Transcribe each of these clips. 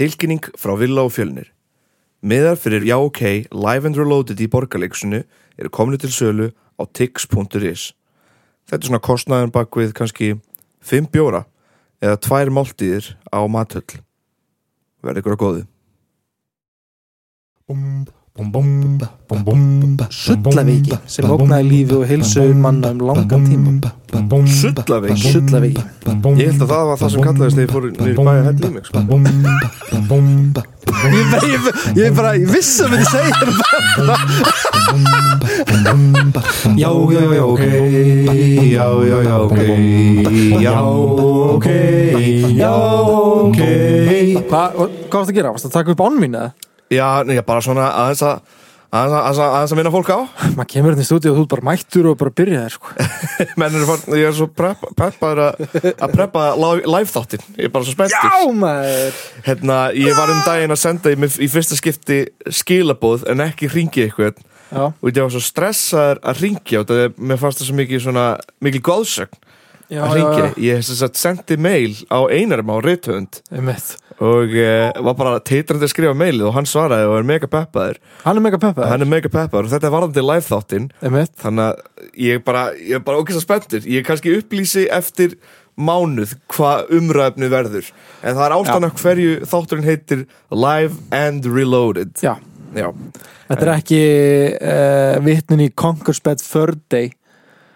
Tilkynning frá Villa og Fjölnir. Miðar fyrir Já OK Live and Reloaded í borgarleiksinu eru komni til sölu á tix.is. Þetta er svona kostnæðan bak við kannski 5 bjóra eða 2 máltíðir á matöll. Verði ykkur að góðu. Sullaveiki sem ógnaði lífi og heilsu manna um langan tíma Sullaveiki? Sullaveiki Ég held að það var það sem kallaðist þegar ég fór nýri bæja hell í mig sko. Ég, ég bara, ég vissi að myndi segja þetta Já, já, já, ok Já, já, já, ok Já, ok Já, ok Hvað varst að gera? Varst að taka upp án mín eða? Já, nei, bara svona aðeins að aðeins að, að, minna fólk á. Maður kemur hérna í stúdíu og þú ert bara mættur og bara byrjaðir sko. Er ég er svo prepp- preppaður að preppa live, þáttin Ég er bara svo spenntur. Já maður! Hérna, ég var um daginn að senda í, í fyrsta skipti skilabóð en ekki ringi eitthvað. Já, og ég var svo stressaður að ringja og það er, mér fannst það svo mikið svona mikil góðsögn já, að já, ringja já, ég sem sagt sendi mail á einarum á rithöfund. Einmitt og uh, var bara teitrandi að skrifa mailið og hann svaraði og er mega peppaður. Hann er mega peppaður. Hann er mega peppaður og þetta er varðandi live þáttinn. Þannig að ég bara, ég er bara ókvæmst spenntur. Ég kannski upplýsi eftir mánuð hvað umræfni verður. En það er ástæðan af hverju þátturinn heitir Live and Reloaded. Já, Já. þetta er ekki uh, vitnin í Conquer's Bad Third Day.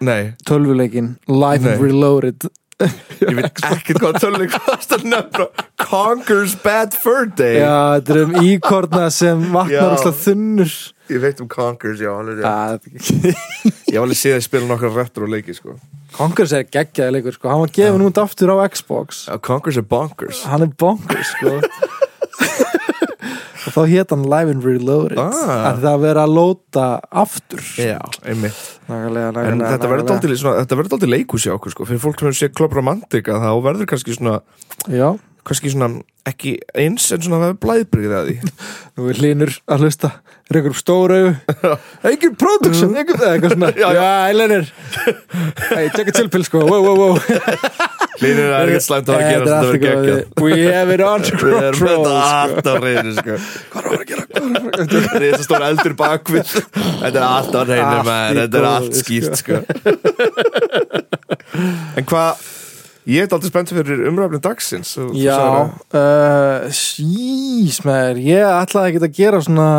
Nei, tölvuleikin Live Nei. and Reloaded ég veit ekkert hvað tölving kostar nefna Conquer's Bad Fur Day. Já, þetta er um íkorna sem vaknar úrslega þunnur. Ég veit um Conquer's, já, alveg Ég var alveg séð að spila nokkra retro leiki sko. Conquer's er geggjaði leikur sko. Hann var gefin út aftur á Xbox. Já, Conquer's er bonkers. Hann er bonkers sko Og þá hét hann Live and Reloaded Ah. að það vera að lóta aftur. Já, einmitt. Nákvæmlega, nákvæmlega En þetta verður verður dálítið leikus hjá okkur sko. Fyrir fólk sem sé Club Romantica þá verður kannski svona Já, kannski svona ekki eins en svona það er blæðbrigðið að því. Nú er hlínur að hlusta. Rekur upp stóra augu. Engin production, engin eða eitthvað svona. Já, Já, já. Eilenir Hey, tjekka tilpill sko, wow, wow, wow Hlýnir er ekkert slæmt að vera að gera Þetta er þetta verður geggjað We have it under Við erum control þetta sko. alltaf reynu sko. Hvað er að gera? Hvað er að vera að gera? Það er þess að stóra eldur bakvið Þetta er alltaf Allt maður Þetta er allt skýrt sko. En hvað Ég er alltaf spennt fyrir umræfni dagsins Já, sagðir uh, með ég ætlaði ekki að gera svona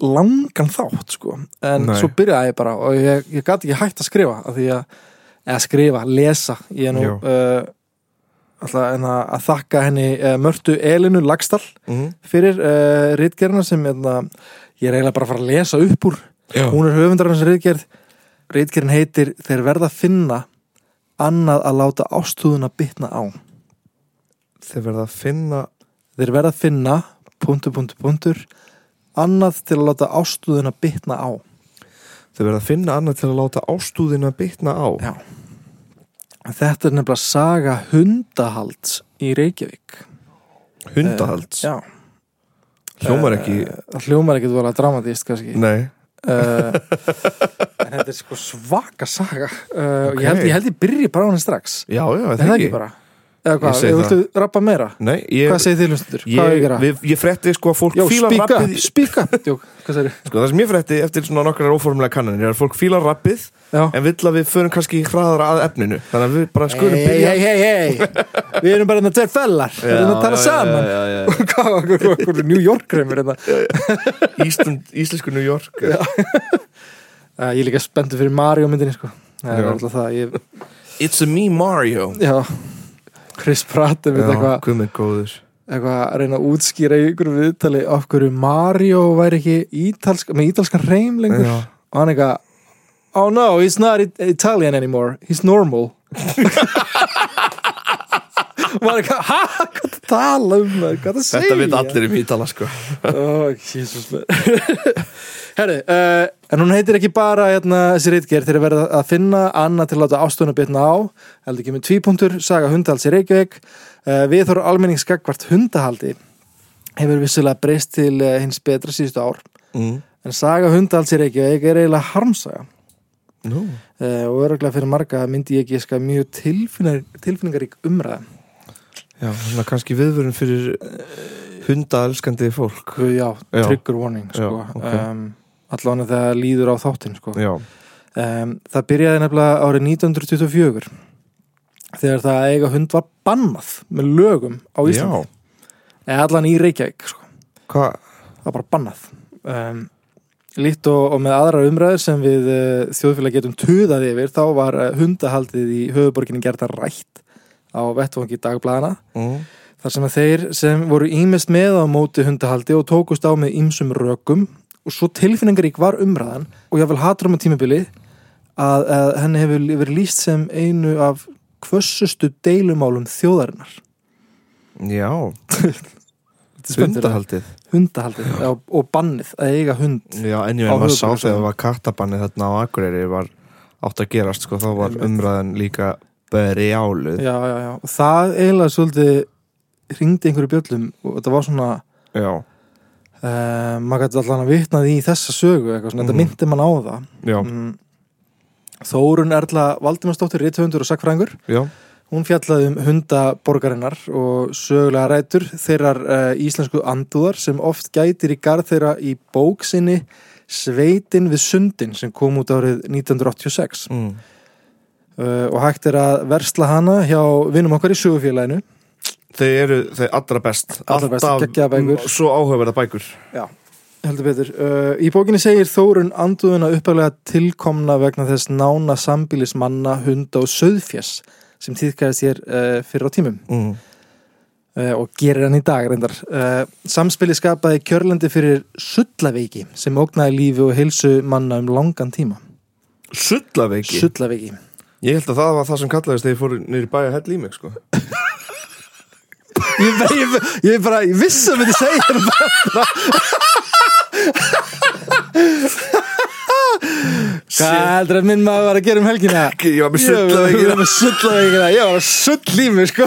langan þátt sko en Nei. svo byrjaði ég bara og ég, ég gæti ekki hægt að skrifa af því að, eða skrifa, lesa ég er nú uh, en að, þakka henni uh, Mörtu Elinu Lagstall það. Mhm. fyrir uh, ritgerina sem hérna, ég er eiginlega bara að fara að lesa upp úr Já. hún er höfundar hans ritgerð ritgerðin heitir Þeir verða að finna annað að láta ástúðuna bitna á Þeir verða að finna Þeir verða að finna punktur, punktur, punktur annað til að láta ástúðuna bitna á Þeir verða að finna annað til að láta ástúðina bitna á. Já. Þetta er nefnilega saga hundahalds í Reykjavík. Hundahalds? Já, Hljómar ekki það hljómar ekki að dramatíst kannski. Nei. Uh, En þetta er sko svaka saga. Uh, Ok. ég, held, ég held ég byrji bara á henni strax. Já, já, Er það ekki bara? Eða Ég hvað, segi viltu rappa meira? Nei, ég Hvað segir þið hlustundur? Hvað er Ég, ég að gera? við, ég frétti sko að fólk Jó, spíka, rappið spíka Jók, hvað segir sko, Það sem ég frétti eftir svona nokkrar óformlega kannanir er að fólk fílar rappið Já. en vill að við förum kannski hraðara að efninu. Þannig að við bara skulum Hei, byrja hei, hei, hei Við erum bara hérna tveir fellar. Við erum að tala saman. Hvað, hvað, New York reymur hérna Íslensku New York. Uh, Ég er líka spenntur fyrir Mario myndinni sko. Er ég, It's a me Mario. Já Chris Pratt Já, eitthvað guð með góður. eitthva að reyna að útskýra í ykkur viðtali af hverju Mario væri ekki ítalsk, með ítalskan reym lengur. Já. og hann eitthvað Oh no, he's not It- Italian anymore. He's normal. Og maður eitthvað, ha, hvað það tala um maður, hvað það segja Þetta veit allir um Ítala sko. Ó, Jesus Herri, uh, en hún heitir ekki bara hérna, þessi reitgerð þegar verða að finna annað til að láta ástöðuna bitna á. Heldur ekki með tvípunktur, saga hundahalds í Reykjavík. Uh, við þóru almenningsgagvart hundahaldi hefur vissulega breyst til uh, hins betra síðustu ár. Mm. en saga hundahalds í Reykjavík er eiginlega harmsaga. Nú, uh, og öruglega fyrir marga myndi ég ekki eska mjög tilfinningar, tilfinningarík umræða. Já, svona kannski viðvörun fyrir hundaelskandi fólk. Já, trigger warning sko. Já, ok. um, allan að það líður á þáttinn sko. Um, það byrjaði nefnilega árið 1924 þegar það að eiga hund var bannað með lögum á Íslandi eða allan í Reykjavík sko. það var bara bannað um, líkt og, og með aðra umræður sem við uh, þjóðfélag getum tuðað yfir þá var uh, hundahaldið í höfuborginni gerða rætt á vettvangi dagblæðana Mm. þar sem að þeir sem voru ímest með á móti hundahaldi og tókust á með ímsum rökum og svo tilfinningarík var umræðan og ég vil hatur um að tímabili að, að henni hefur verið líst sem einu af kvössustu deilumálum þjóðarinnar. Já, hundahaldið. Hundahaldið já, og bannið að eiga hund Já, en ég Á veit maður sá höfuðborgarsvæðinu. þegar það var kattabannið þarna á Akureyri var átt að gerast, sko, þá var umræðan líka berjáluð já, já, já, og það eiginlega svolítið ringdi einhverju bjöllum og þetta var svona Já, uh, maður gæti allan að vitnaði í þessa sögu eitthvað svona, Mhm. þetta myndi mann á það mm. Þórun Erla Valdimarsdóttir, rithöfundur og sakfræðingur já hún fjallaði um hundaborgarinnar og sögulega rætur þeirrar uh, íslensku andúðar sem oft gætir í garð þeirra í bók sinni Sveitin við sundin sem kom út árið 1986 mm. uh, og hægt er að versla hana hjá vinnum okkar í sögufélaginu Þeir eru þeir allra best Allra best, geggjaðar bækur. Svo áhugaverða bækur heldur betur. Uh, í bókinni segir Þórun andúðuna uppæðlega tilkomna vegna þess nána sambílis manna, hunda og söðfjess sem týðkæði sér uh, fyrir á tímum mm. uh, og gerir hann í dag reyndar. Uh, samspili skapaði kjörlendi fyrir sullaveiki sem ógnaði lífi og heilsu manna um langan tíma. Sullaveiki Sullaveiki. Ég held að það var það sem kallaðist þegar ég fór í bæja hell í mig, sko Ég, bara- ég, ég bara, ég vissi að myndi segja þetta bara. Hvað heldur að minn maður var að gera um helgina? Ég var með Ég var með sullaveikina Ég var að sull í mig sko.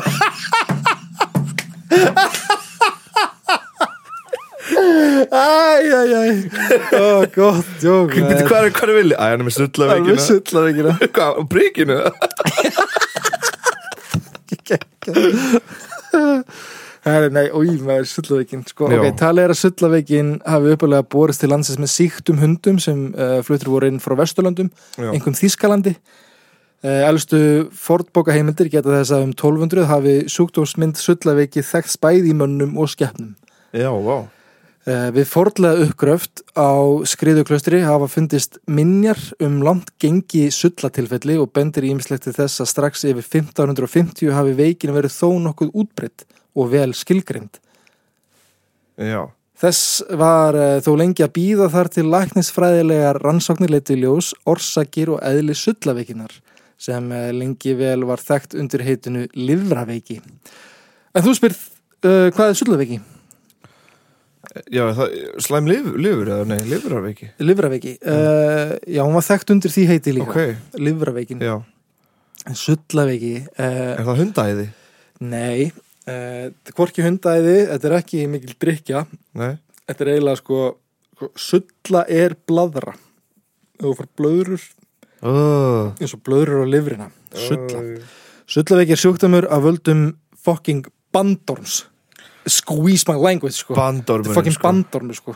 Æj, æj, æj Ó, gott, jók Býttu, hvað er, er vilja? Æ, hann er með Það er með sullaveikina sullaveikina Hvað, á príkinu? Herri, nei, ói, maður sullaveikinn sko. Já. Ok, talið er að sullaveikinn hafi uppalega borist til landsins með síktum hundum sem uh, fluttur voru inn frá Vesturlöndum Já. einhverjum Þískalandi uh, Elstu fornbókaheimildir geta þess að um 1200 hafi sjúkdómsmynd sullaveiki þekkt bæði í mönnum og skeppnum Já, vá Uh, við fordlega uppgröft á skriðuklaustri hafa fundist minjar um langt gengi sullatilfelli og bendir ímislegt til þess að strax yfir 1550 hafi veikin verið þó nokkuð útbreytt og vel skilgrind. Já, Þess var uh, þó lengi að býða þar til læknisfræðilegar rannsóknir leiti í ljós, orsakir og eðli sullaveikinar sem uh, lengi vel var þekkt undir heitinu livraveiki. En þú spyrð, uh, hvað er sullaveiki? Já það, slæm lifur eða nei, lifurarveiki Livraveiki, uh, já hún var þekkt undir því heiti líka, Ok, livraveikin já, en sullaveiki uh, er það hundaæði? nei. Uh, hvorki hundæði, þetta er ekki mikil drikja, Nei, þetta er eiginlega sko, sko sulla er bladra þú fær blöðrur oh. eins og blöðrur á livrina sulla, sullaveiki er sjúkdömmur af völdum fucking bandorms squeeze my language sko. Bandormur fucking bandormur sko.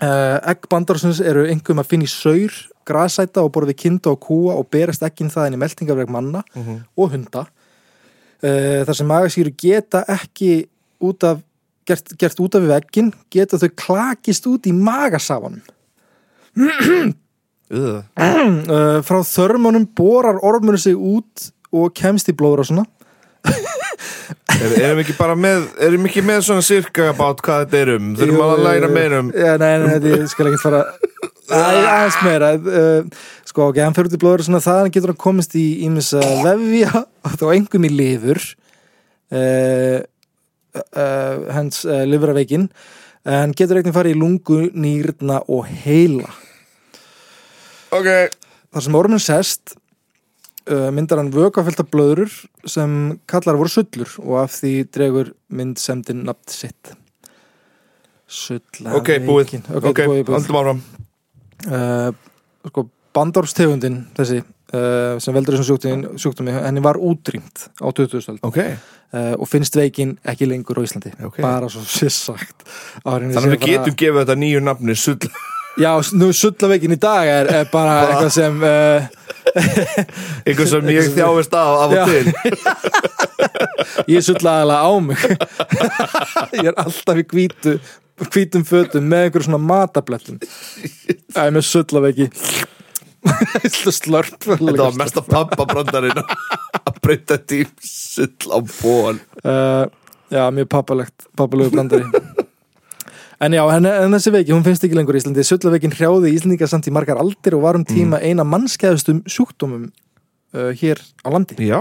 Uh, Egg bandormsins eru einhverjum að finna í saur grasæta og borði kinda og kúa og berast ekkin það inn í meltingafreg manna mm -hmm. og hunda. Uh, þar sem magasýru geta ekki út af gert, gert út af við ekkin geta þau klakist út í magasafanum. Uh, frá þörmunum borar ormunum sig út og kemst í blóður og svona er, Erum ekki bara með Erum ekki með svona sirka about hvað þetta er um? Þurfum að læra meira um Já, nei, nei, þetta skal ekki fara aðeins meira. Uh, Sko, ok, hann fyrir í blóður og svona þaðan getur hann komist í ímis að vefja og þá engum í lifur uh, uh, hens uh, lifuraveikin en getur einnig farið í lungu, nýrna og heila. Ok, þar sem orminn sest myndar hann vökafylta blöðrur sem kallar voru sullur og af því dregur myndsemdin nafn sitt. Sulla ok, búið. Ok, Ok, búið, búið. andum áfram. Uh, sko, bandorfstegundin þessi uh, sem veldur þessum sjúkdómi, henni var útrýmt á 2000 Ok, uh, og finnst veikin ekki lengur á Íslandi. Ok. bara svo sér sagt. Áður en ég þannig að við getum gefið þetta nýju nafni sull Já, nú sullaveikin í dag er, er bara eitthvað sem eitthvað sem ég þjáist af af og til. Ég sulla aðalega á mig. Ég er alltaf í hvítu hvítum fötum með einhver svona matablettum. Það er með sullaveiki. Slörp Þetta var mesta pappabrandarinn að breyta tím sull á ból uh, Já, mjög pappalegt pappalegu brandari En já, en, en þessi veiki, hún finnst ekki lengur í Íslandi Sullaveikin hrjáði Íslandinga samt í margar aldir og var um tíma eina mannskæðustum sjúkdómum uh, hér á landi Já,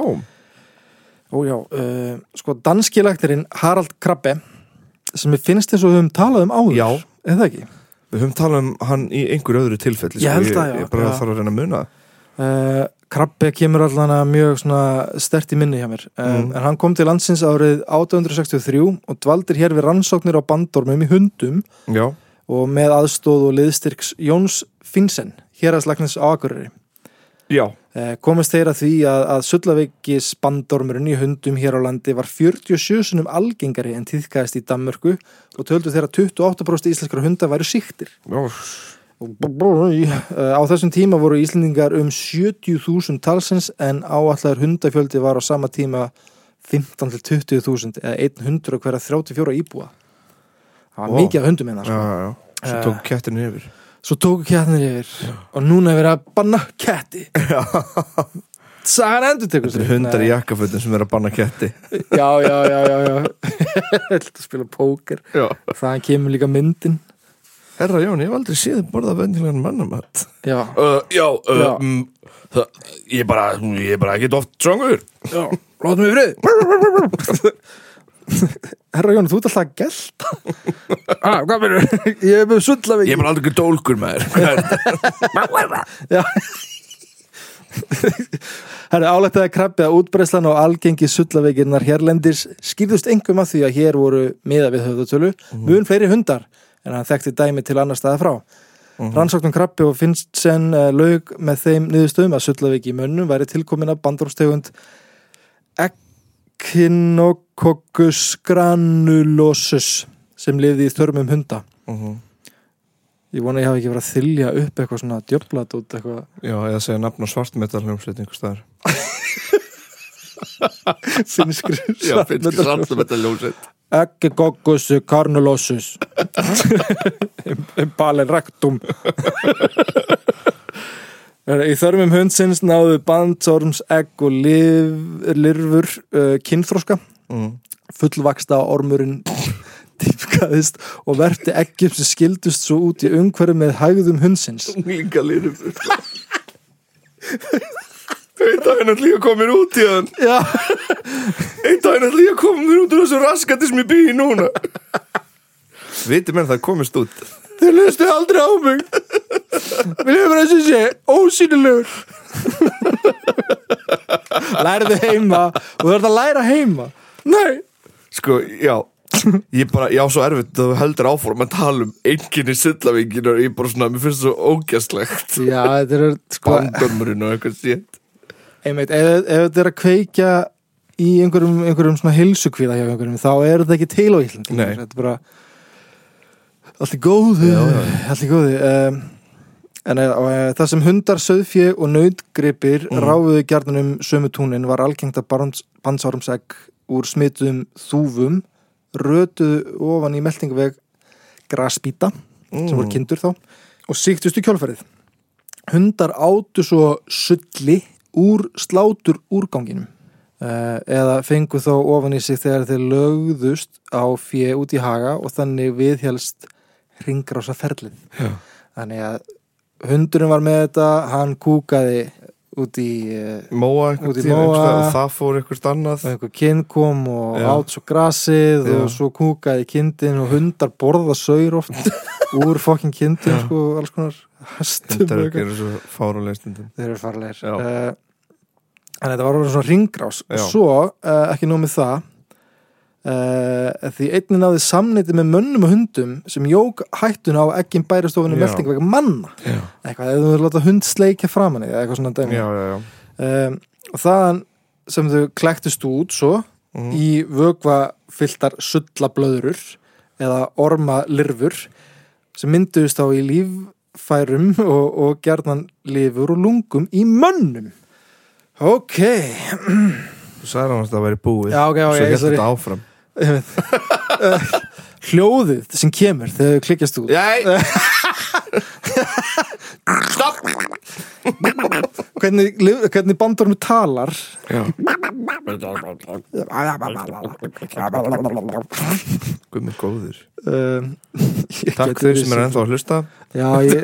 Ó já, uh, sko danskilæktirinn Harald Krabbe sem ég finnst eins og við höfum talað um áður Já. eða ekki við höfum talað um hann í einhverju öðru tilfelli Ég sko. held það, já. Ég, bara þarf að reyna að muna uh, Krabbe kemur allan að mjög stert í minni hjá mér. Mm. en hann kom til landsins árið 1863 og dvaldir hér við rannsóknir á bandormum í hundum Já, og með aðstóð og liðstyrks Jóns Finnsen, héraðslagnis á Akureyri. Já, uh, komist þeir að því að, að sullaveikis bandormurinn í hundum hér á landi var 47 sinum algengari en tíðkæðist í Danmörku og töldu þeirra 28% íslenskara hundar væru síktir. Já Uh, Á þessum tíma voru Íslendingar um 70.000 talsins en áallar hundafjöldi var á sama tíma 15 til 20.000 eða 100 hverja 34 íbúa. Það var Vá. mikið af hundum hérna. Já, Sko. já, já, svo Eh. tók kettinu yfir Svo tóku kjarnir yfir og núna er verið að banna ketti. Sagan endur tekur Þetta er hundar í jakkafötum sem er að banna ketti Já, já, já, já, já. Þetta spila póker. Já Það kemur líka myndin. Herra Jón, ég hef aldrei séð borða vendilegan mannamat. Já, uh, Já, uh, Já. mm, það, ég bara, ég er bara ekkert oft strongur já, látum við frið. Herra Jón, þú ert alltaf að gelta ah, Hvað verður? Ég er með sullavík Ég er bara aldrei dólkur með þér Já. Herra, álættaði krabbi að útbreyslan og algengi sullavíkinnar hérlendis skýrðust engum að því að hér voru miða við höfðutölu mun fleiri hundar en hann þekkti dæmi til annar staða frá. Rannsóknum krabbi og finnst sen uh, laug með þeim niðurstöðum að sullavík í mönnum væri tilkomin af bandróstegund Echinococcus granulosus sem lifði í þörmum hunda. Mhm. Ég vona að ég hafi ekki verið að þylja upp eitthvað svona djöflat út eitthvað. Já, eða segja nafn á svartmetal hljómsveit einhver staðar finnskri svartmetal hljómsveit Echinococcus granulosus Impalen rectum. Í þörmum hundsins náðu bandsorms egg og lirfur uh, kynþróska mm. fullvaksta ormurinn dýfkaðist og verti eggjum sem skildust svo út í umhverju með hægðum hundsins. Líka liður Eitt dag er náttúrulega komin út í hann. Já, Eitt dag er náttúrulega komin út úr þessu raskati sem ég byggi núna. Viti menn það komist út. Þið lustu aldrei á mig. Viljum bara þessi sé ósýnilegur. Lærðu heima og þú ert að læra heima. Nei. Sko, já. Ég bara, ég á svo erfitt að þú heldur áfórum að tala um einkinni sullavíkin og ég bara svona, mér finnst það svo ógæslegt. Já, þetta er sko Bandömmurinn og eitthvað sétt einmitt, ef, ef þetta er að kveikja í einhverjum, einhverjum svona hilsukvíða hjá einhverjum, þá er þetta ekki til á Íslandi. Þetta er bara allt í góðu góðu. Um, en uh, það sem hundar, söðfjö og nautgripir Mm. ráfuðu gjarnanum sömu túnin var algengt að bansárumsegg úr smituðum þúfum rötuðu ofan í meltingveg graspíta sem voru kindur þá og síktust í kjólfærið hundar átu svo sulli úr slátur úrganginum uh, eða fengu þá ofan í sig þegar þeir lögðust á fjö út í haga og þannig viðhjálst ringrása ferlið Já. þannig að hundurinn var með þetta hann kúkaði út í uh, Móa Út í tíma móa. og það fór einhvers annað og einhver kind kom og Já. át svo grasið Já. og svo kúkaði kindin og hundar borða saur oft úr fokkin kindin Já. sko, alls konar hestum og eitthvað. eru svo fárulega stundum þeir eru farlegir Já. uh, en þetta var orðið svona ringrás Já. og svo, uh, ekki nóg með það uh, því einnig náði samneiti með mönnum og hundum sem jók hættuna á ekkin bæristofunni Já. melding vega manna Já, eitthvað, ef þú vil láta hund sleikja framan í þig, eitthvað svona dæmi já, já, já. um, og þaðan sem þau klæktust út svo Mhm. í vögva fylltar sullablöðrur eða ormalirfur sem mynduðist á í líffærum og, og gerðan lifur og lungum í mönnum. Ok. Þú sagði hann að það væri búið. Já, ok, ok, Svo hélt sorry. þetta áfram. Eh, hljóðið sem kemur þegar þau klikkjast út. Stopp hvernig, hvernig bandormu talar Já Guð mig góður um, Takk þeir sem er ennþá að hlusta Já, ég,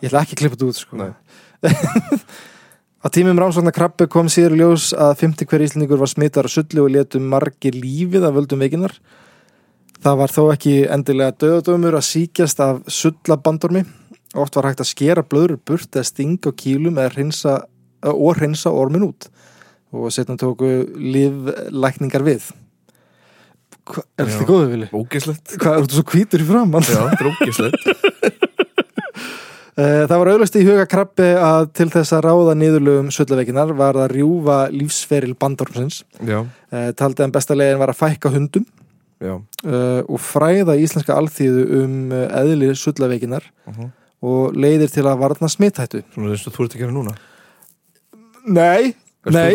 ég ætla ekki að klippa þetta út sko. Á tímum rannsóknar krabbi kom síður í ljós að 50 hver íslendingur var smittar á sullu og létu margir lífið af völdum veikinar. Það var þó ekki endilega döðadömur að síkjast af sullabandormi. Oft var hægt að skera blöður burt eða stinga á kýlum eða hreinsa, og hreinsa ormin út. Og setna tóku líflækningar við. Hva, er þetta góðu vilji? Ógislegt Hvað, er þetta svo hvítur í framann? Já, þetta er ógislegt Eh, Það var auðvist í huga krabbi að til þess að ráða niðurlögum sullaveikinar var að rjúfa lífsferil bandormsins. Já, Eh, Taldi hann besta legin var að fækka hundum já eh, og fræða íslenska alþýðu um eðli sullaveikinar uh og leiðir til að varna smithættu. Svona þess að þú ert að gera núna Nei, Ertu Nei.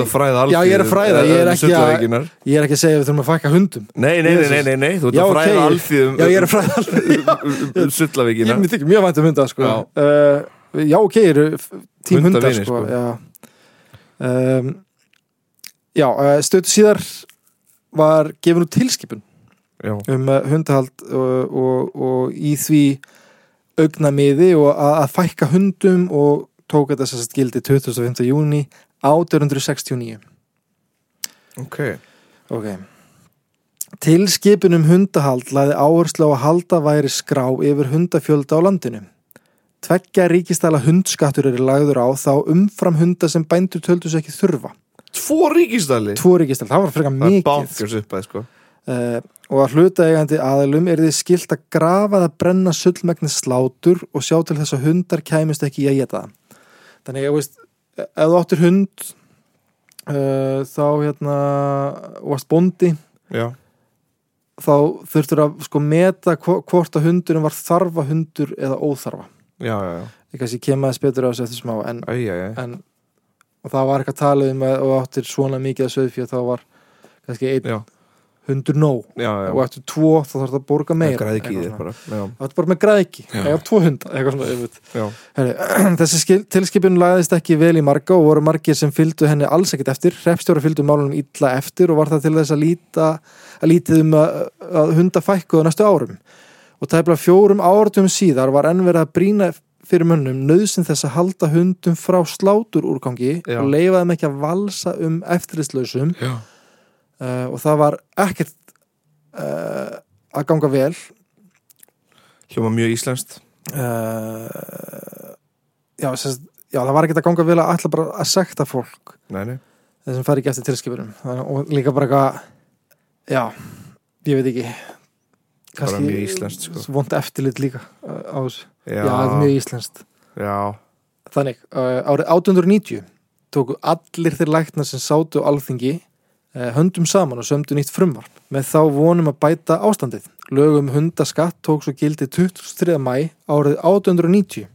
Já, ég er að fræða, ég er ekki að- ég er ekki að segja að við þurfum að fækka hundum. Nei, nei, nei, nei, nei, þú ert að fræða alþýðum Já, ég er að fræða alþýðu. um Sullavíkina Ég myndi ekki mjög vænt um hunda, sko. Já. Uh, já, ok, eru f- tím hundar, Hundavinir, sko. sko. Já, um, já uh, stötu síðar var gefin út tilskipun Já, um uh, hundahald og, og, og í því augnamiði og að, fækka hundum og tók þetta sérst gildi 25. júni 1869 ok ok Tilskipun um hundahald laði áherslu á að halda væri skrá yfir hundafjölda á landinu. Tveggja ríkistæla hundskattur eru lagður á þá umfram hunda sem bændur töldu sér ekki þurfa. Tvo ríkistæli Tvo ríkistæla, það var frekar Það er mikið. bankers upp að sko Uh, og að hlutaegandi aðilum er þið skilt að grafa eða brenna sullmækni slátur og sjá til þess að hundar kæmist ekki í að geta. Þannig að, veist, ef þú áttir hund uh, þá hérna varst bóndi Já, þá þurftur að sko meta hvo- hvort að hundurinn var þarfa hundur eða óþarfa. já, já, já Ég kannski kem aðeins betur á þessu eftir smá en, Æ, já, já en og það var eitthvað talið um að áttir svona mikið að söðfjö þá var kannski einn hundur nóg. Já, já. Og eftir tvo þá þarf það að borga meira. Ekki í þér bara Það var bara með græðki, eða tvo hunda Þessi skil, tilskipun lagðist ekki vel í marga og voru margir sem fylgdu henni alls ekkert eftir. Hreppstjóra fylgdu málunum illa eftir og var það til þess að líta að lítið um að, að hunda fækkuðu næstu árum. Og tæpla fjórum áratum síðar var enn verið að brína fyrir mönnum nöðsinn þess að halda hundum frá slátur úrgangi Já. og leifa þeim ekki að valsa um eftirlitslausum. Já uh, og það var ekkert uh, að ganga vel. Hljóma mjög íslenskt. Uh, já, sérst, já, það var ekki að ganga vel að ætla bara að sekta fólk Nei, nei. þessum fari ekki eftir tilskipurum Þannig- og líka bara eitthvað já, ég veit ekki. Bara mjög íslenskt, sko. vond eftirlit líka á þessu. Já, já, mjög íslenskt. Já, þannig, árið 1890 tóku allir þeir læknar sem sátu á alþingi höndum saman og sömdu nýtt frumvarp með þá vonum að bæta ástandið. Lögum hundaskatt tók svo gildi 23. mæ árið 1890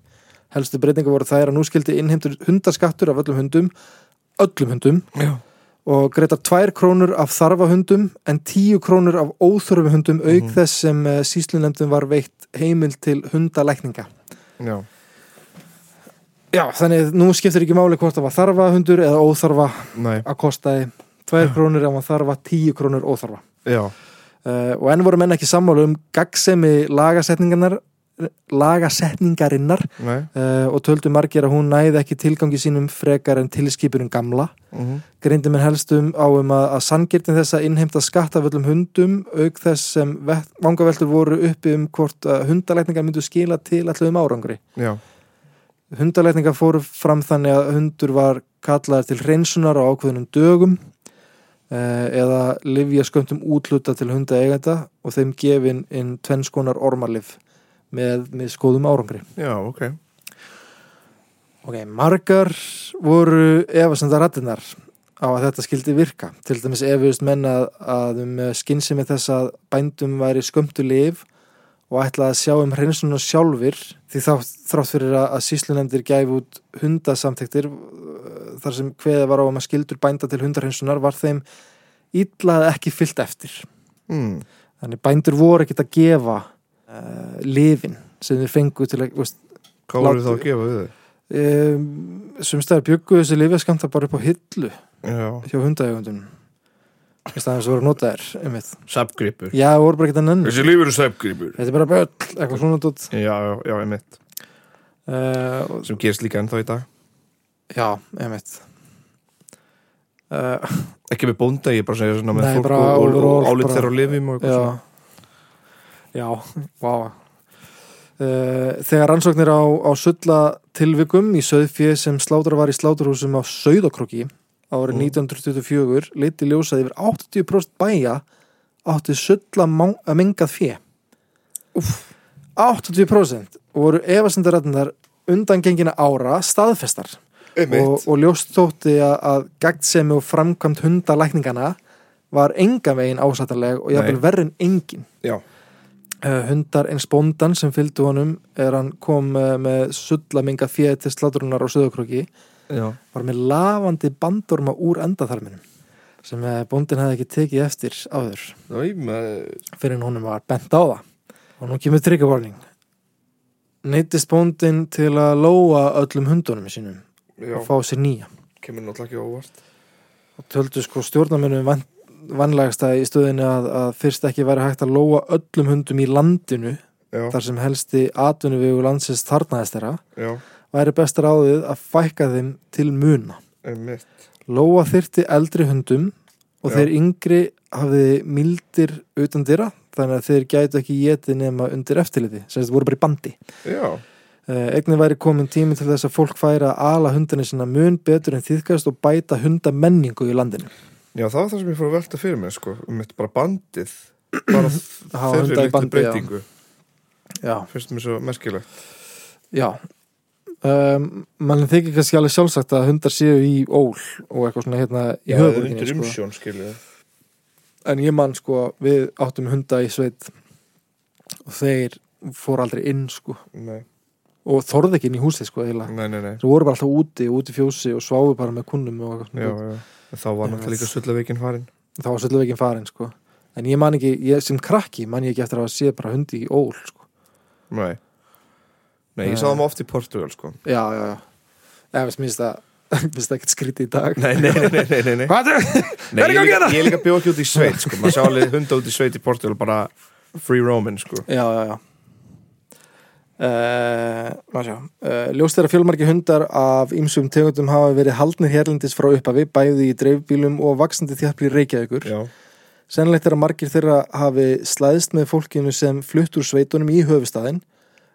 helstu breytinga voru þær að nú skildi innheimtur hundaskattur af öllum hundum öllum hundum já. og greitar 2 krónur af þarfahundum en 10 krónur af óþörfum hundum auk Mhm. þess sem uh, síslunefndum var veitt heimil til hundalækninga. Já, Já, þannig nú skiptir ekki máli hvort það var þarfa hundur eða óþarfa nei, að kostaði 2 krónur ef maður þarfa 10 krónur óþarfa. Já. Uh, og enn voru menn ekki sammálu um gaggsemi lagasetningarnar lagasetningarinnar uh, og töldu margir að hún næði ekki tilgangi sínum frekar en tilskipunum gamla. Mhm, greindi menn helstum á um að, að sangirtin þess að innheimta skatt af öllum hundum auk þess sem vett- vangaveltur voru uppi um hvort hundalækningar myndu skila til allavegum árangri. Já, hundalækningar fóru fram þannig að hundur var kallaður til hreinsunar á ákveðunum dögum eða livja sköndum útluta til hunda eigenda og þeim gefin inn tvennskonar ormarlif með, með skoðum árangri Já, ok Ok, margar voru efasenda rættinar á að þetta skildi virka. Til dæmis efust menn að, að um skinnsemi þess að bændum væri skömmtu lif og ætla að sjá um hreinsunum sjálfur því þá þrátt fyrir að, að síslunemdir gæfi út hundasamtektir uh, þar sem hveða var á um að skildur bænda til hundarhreinsunar var þeim ítlað ekki fyllt eftir. mm. Þannig bændur voru ekkit að gefa uh, lifin sem þeir fengu til að, veist, Hvað voru þá að gefa við þau? um, sem stæðar byggu þessi lifjaskamta bara upp á hillu Já, hjá hundaegundunum í staðan sem voru að nota þér einmitt. sapgripur já, voru bara ekki að nennu Þessi lífur er sapgripur þetta er bara böll, eitthvað svona dót. Já, já, já, einmitt. Uh, Sem gerist líka ennþá í dag. Já, einmitt. Uh, Ekki með bónda, ég er bara að segja svona með Nei, fólk bara og, og, overall, og álit bara- þeirra á lifum og eitthvað já. svona. Já, vá. Uh, þegar rannsóknir á, á sulla tilvikum í söðfjö sem slátur var í sláturhúsum á Sauðakrokki árið Mm. 1924 leiti ljósað yfir 80% bæja átti má- að mengað fjö Úff. 80% og voru efasendarættinar undan gengina ára staðfestar. Og, og ljóst þótti að, að gagtsemi og framkvæmt hundalækningana var enga veginn ásættanleg og jafnvel en engin. Já, uh, hundar eins bóndan sem fylgdu honum er hann kom uh, með sulla minga fjöð til sláturunar á söðukröki já. Var með lafandi bandorma úr endaþarminum sem uh, bóndin hefði ekki tekið eftir áður. Fyrir en honum var bent á það. Og nú kemur tryggavarning neittist bóndin til að lóa öllum hundunum sínum Já, og fá sér nýja. Kemur náttúrulega ekki óvart. Og töldu sko stjórnarmennum van, vanlegasta í stöðinu að, að fyrst ekki væri hægt að lóa öllum hundum í landinu Já, þar sem helsti atvinnuvegu landsins þarnaðist þeirra væri best ráðið að fækka þeim til muna. einmitt Lóa þyrti eldri hundum og Já. þeir yngri hafiði mildir utan dyra þannig að þeir gætu ekki getið nema undir eftirliti sem þetta voru bara í bandi. Já, Uh, Einnig væri komin tími til þess að fólk færi að ala hundinni sinna mun betur en þýðkast og bæta hundamenningu í landinu. já, það var það sem ég fór að velta fyrir mig sko, um mitt bara bandið bara þeirri litlu bandi, já. breytingu Já, finnst mér svo merkilegt já. Um, mann þykir kannski alveg sjálfsagt að hundar séu í ól og eitthvað svona hérna í Já, höfuborginni. undir Sko. umsjón, skilju En ég man sko, við áttum hunda í sveit og þeir fór aldrei inn sko Nei, og þorði ekki inn í húsið sko nei, nei. Þeir voru bara alltaf úti, úti fjósi og sváfu bara með kunnum og eitthvað Já, svona. já, þá var náttúrulega líka sullaveikin farin Þá var ekki farin sko. En ég man ekki, ég, sem krakki man ég ekki eftir að sé bara hundi í ól sko. Nei Nei, ég sá það oft í Portugal, sko Já, já, já. Þess minnst það, minnst það ekkert skrítið í dag. Nei, nei, nei, nei, nei, nei. Hvað er í ég, hérna? ég líka bjóð ekki út í sveit, sko maður sjá alveg hunda út í sveit í Portugal bara free roaming, sko Já, já, já. Uh, uh, ljóst er að fjölmarki hundar af ýmsum tegundum hafa verið haldnir hérlendis frá upphafi bæði í dreifbílum og vaksandi þjafli reykjaðugur. Sennilegt er að margir þeirra hafi slæðst með fólkinu sem flutt úr sveitunum í höfustæðin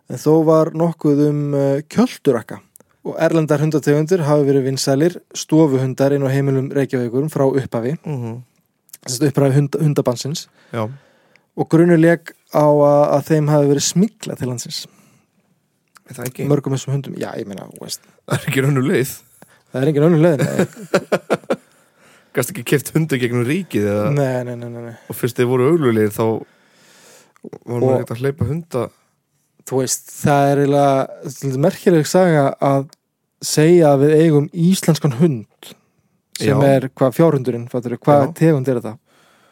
en þó var nokkuð um uh, kjöldurakka og erlendar hundategundir hafi verið vinsælir stofuhundar inn á heimilum reykjaðugurum frá upphafi, mm að upphafi hund, hundabansins já, og grunuleg á að, að þeim hafi verið smikla til ekki? Mörgum þessum hundum, já meina Það er ekki rönnu leið. Það er engin önnur leið Gast ekki keft hundu gegnum ríkið eða, nei, nei, nei, og fyrst þið voru auglulegir þá voru maður ekkert að hleypa hunda þú veist, það er eiginlega merkileg saga að segja að við eigum íslenskan hund sem Já. er hvað fjárhundurinn, hvað tegund er þetta?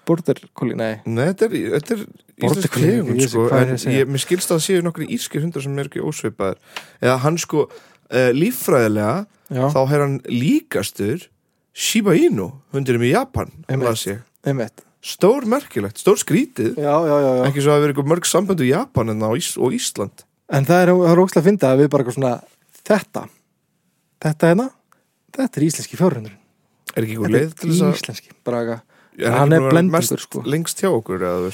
Border collie, nei. Nei, þetta er, þetta er íslensk tegund sko, en ég mér skilst að það séu nokkri írskir hundar sem er ekki ósveipaðir eða hann sko uh, líffræðilega já, þá er hann líkastur Shiba Inu hundurinn í Japan Einmitt. Stór merkilegt, stór skrítið. Já, já, já, já. ekki svo að það verið mörg samböndu Japan en á Ís og Ísland. En það er, er ókslega að finna að við bara svona þetta, þetta hérna þetta er íslenski fjárhundurinn. Er ekki þetta leið til þess að íslenski, bara eitthvað. Hann er blendingur, sko. lengst hjá okkur eða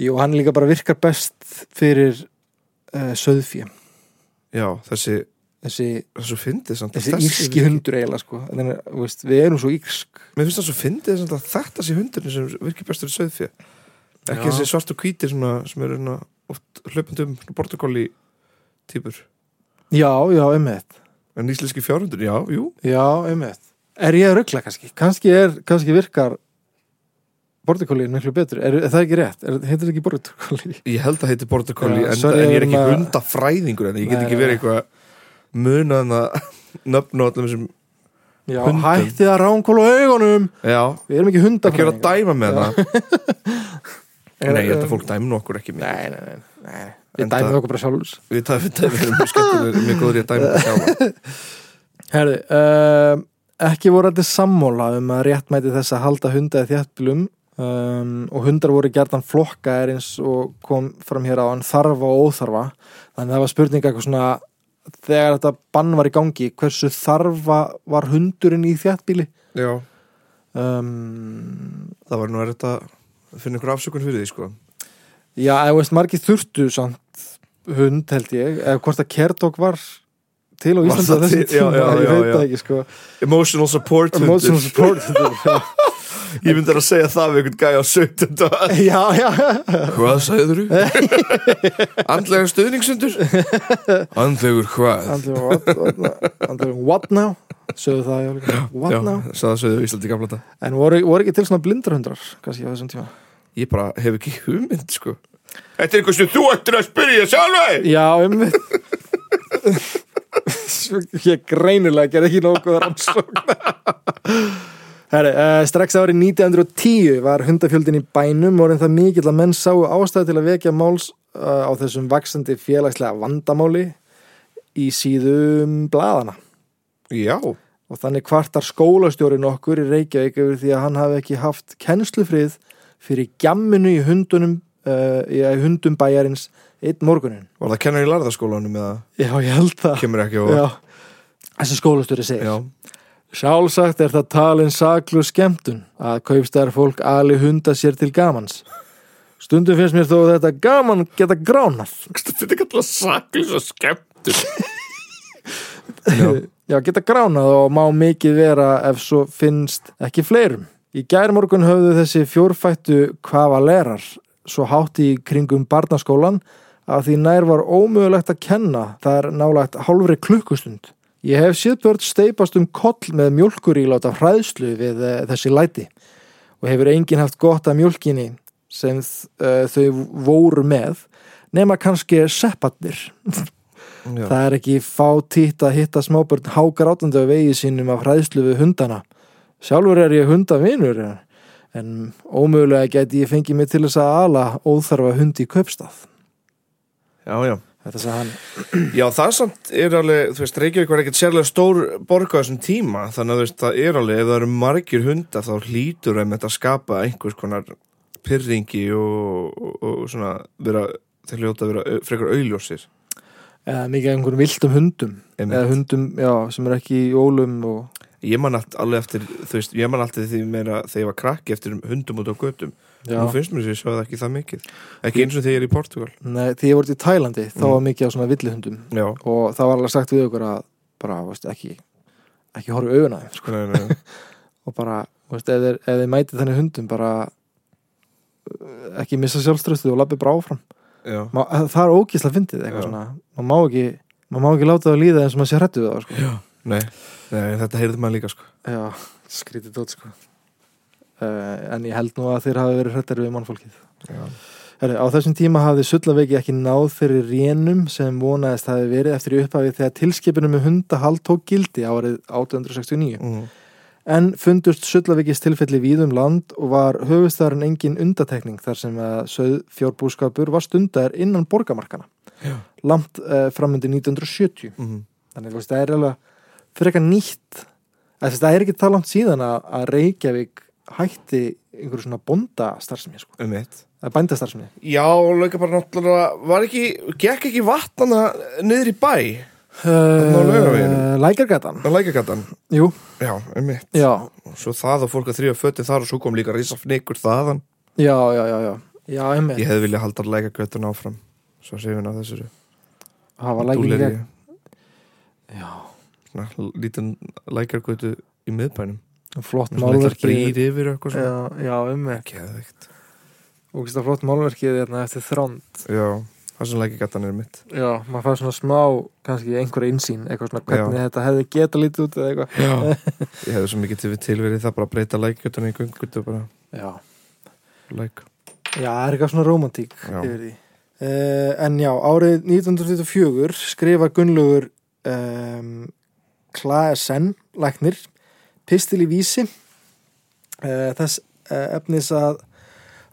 jú, hann líka bara virkar best fyrir uh, söðfjö já, þessi, þessi, svo fyndið samt þessi írski hundur eiginlega sko. Þannig, veist, við erum svo írsk. Mér finnst það svo fyndið samt að þetta sé hundurinn sem virkir bestur í sauðfjö ekki Já. þessi svart og hvítir svona, sem eru oft hlöpundum bortakóli típur já, já, einmitt. En íslenski fjárhundur, já, jú. Já, einmitt. Er ég að ruggla kannski, kannski er kannski virkar bortikólin miklu betur, er, er það ekki rétt? Er, heitir það ekki bortikóli ég held að heiti bortakóli Já, en, sorry, en ég er ég ekki hundafræðingur en ég get ekki verið nei. Eitthvað munaðan að nöfn og allum þessum já, Hundum. hætti að ránkóla augunum. Já, við erum ekki hundar ekki vera að dæma með það Er- nei, ég held að fólk dæmi nú okkur ekki mikið. Nei, nei, nei, nei. við dæmum okkur bara sjálfs við erum mjög skemmtilega mjög góður í að dæma það sjálfa Herði, uh, ekki voru allir sammála um að réttmæti þess að halda hunda í þjættbílum um, og hundar voru gerðan flokkaðir eins og kom fram hér á hann þarfa og óþarfa. Þannig að það var spurning eitthvað svona þegar þetta bann var í gangi hversu þarfa var hundurinn í þjættbíli já, um, það var nú er þetta finna ykkur afsökun fyrir því sko Já, eða veist margir þurftu samt hund held ég eða hvort að Kerdog var til það á þessum til? Já, tíma, já, ég já, veit já. það ekki sko emotional support hundur. Emotional support hundur, já. ég myndi að segja það við einhvern gæja á 17. já, já, hvað sagður þú? andlega stuðningsundur andlegur hvað? Andrew, what, Andrew, what now? Sögðu það, já, líka. what já, now? sagði sögðu Íslandi gamla þetta en voru, voru ekki til svona blindrahundrar kannski á þessum tíma? Ég bara hef ekki hugmynd sko. Þetta er eitthvað sem þú ættir að spyrja sjálfa já, um ég greinilega gerði ekki nokkuð rannsókn Herri, uh, strax árið 1910 var hundafjöldin í bænum og það mikill að menn sáu ástæðu til að vekja máls uh, á þessum vaksandi félagslega vandamáli í síðum blaðana Já, og þannig kvartar skólastjórin okkur í Reykjavík yfir því að hann hafi ekki haft kennslufrið fyrir gjamminu í hundunum uh, í hundum bæjarins einn morgunin. var það kennar í larðaskólanum eða Já, ég held það. kemur ekki á Já. Þessi skólastjóri segir. Já, Sjálfsagt er það talin saklu skemmtun að kaupstæðar fólk ali hunda sér til gamans. Stundum finnst mér þó að þetta gaman geta gránað. þetta er saklis og skemmtur Já, Já, geta gránað og má mikið vera ef svo finnst ekki fleirum. Í gærmorgun höfðu þessi fjórfættu kvavalerar svo hátt í kringum barnaskólan að því nær var ómögulegt að kenna þar nálagt hálfri klukkustund. Ég hef séð börn steipast um koll með mjölkuríláta hræðslu við uh, þessi læti og hefur enginn haft gott af mjölkinni sem uh, þau voru með nema kannski seppatnir. já. Það er ekki fátítt að hitta smábörn hágrátandi á vegi sínum af hræðslu við hundana. Sjálfur er ég hundavinur en ómögulega gæti ég fengið mig til þess að ala óþarfa hund í kaupstað. já, já Þetta sagði hann. Já, það samt er alveg, þú veist, Reykjavík var ekkert sérlega stór borg á þessum tíma þannig að þú veist, það er alveg, ef það eru margir hundar þá hlýtur þeim þetta að skapa einhvers konar pyrringi og, og, og svona vera, þeir hljóta að vera frekar auðljósir Eða mikið einhverjum viltum hundum. Einmitt. Eða hundum, já, sem er ekki í ólum og... Ég man allt, alveg eftir, þú veist, ég man alltaf því meira þegar ég var krakki eftir hundum út á götum Já. Nú finnst mér þess að það ekki það mikið Ekki eins og þegar ég er í Portugal Nei, því ég voru í Tælandi, þá Mm. var mikið á svona villihundum Já, og það var alveg sagt við okkur að bara, veist, ekki, ekki horfa í augun að þeim, sko. nei, nei, og bara, veist, ef þeir, þeir mæti þannig hundum bara uh, ekki missa sjálfströstu og labbi bara áfram Má, það er ógísla fyndið eitthvað Já. svona maður má ekki, maður má ekki láta það að líða eins og maður sé hrættu við það sko. nei, nei, þetta heyrði maður líka sko já, skrítið dót sko. Uh, en ég held nú að þeir hafi verið hrættar við mannfólkið Já, Heri, á þessum tíma hafði Sullaveiki ekki náð fyrir rénum sem vonaðist hafi verið eftir upphafið þegar tilskipunum með hundahald tók gildi árið 1869 mm. en fundust Sullaveikis tilfelli víðum land og var höfustæðarinn engin undatekning þar sem að söð fjórbúskapur var stundar innan borgamarkana Já. langt uh, framundi 1970 Mm. þannig þú veist, það er alveg fyrir eitthvað nýtt að, það er ekki það langt síðan að, að Reykjavík hætti einhverju svona bóndastarfsemi sko. Um eitt að bændastarfsemi. Já, lauka bara náttúrulega Var ekki, gekk ekki vatnana niður í bæ? Uh, Lækjargatan. Á lækjagatan Jú, Já, um eitt já, Svo það og fólk að þrýja fötin þar og svo kom líka risa fnikur þaðan. Já, já, já, já. Já, emmi, Ég hefði viljað halda lækjagötun áfram Svo séum við ná þessu það var gegn Já, svona lítinn lækjargötu í miðbænum flott málverki yfir Já, já, um Geðveikt. Og flott málverkið hérna eftir þránd Já, það sem lækjargatan er mitt. Já, maður fær svona smá kannski einhverja insýn, eitthvað svona hvernig þetta hefði geta lítið út eða eitthvað. Já. Ég hefði svo mikið tilverið það bara að breyta lækjargatan í göngutu bara. Já, læk. Já, það er eitthvað svona romantík Já. yfir því. Uh, En já, árið 1924 skrifa Gunnlaugur um, Klaesen læknir pistil í vísi uh, þess uh, efnis að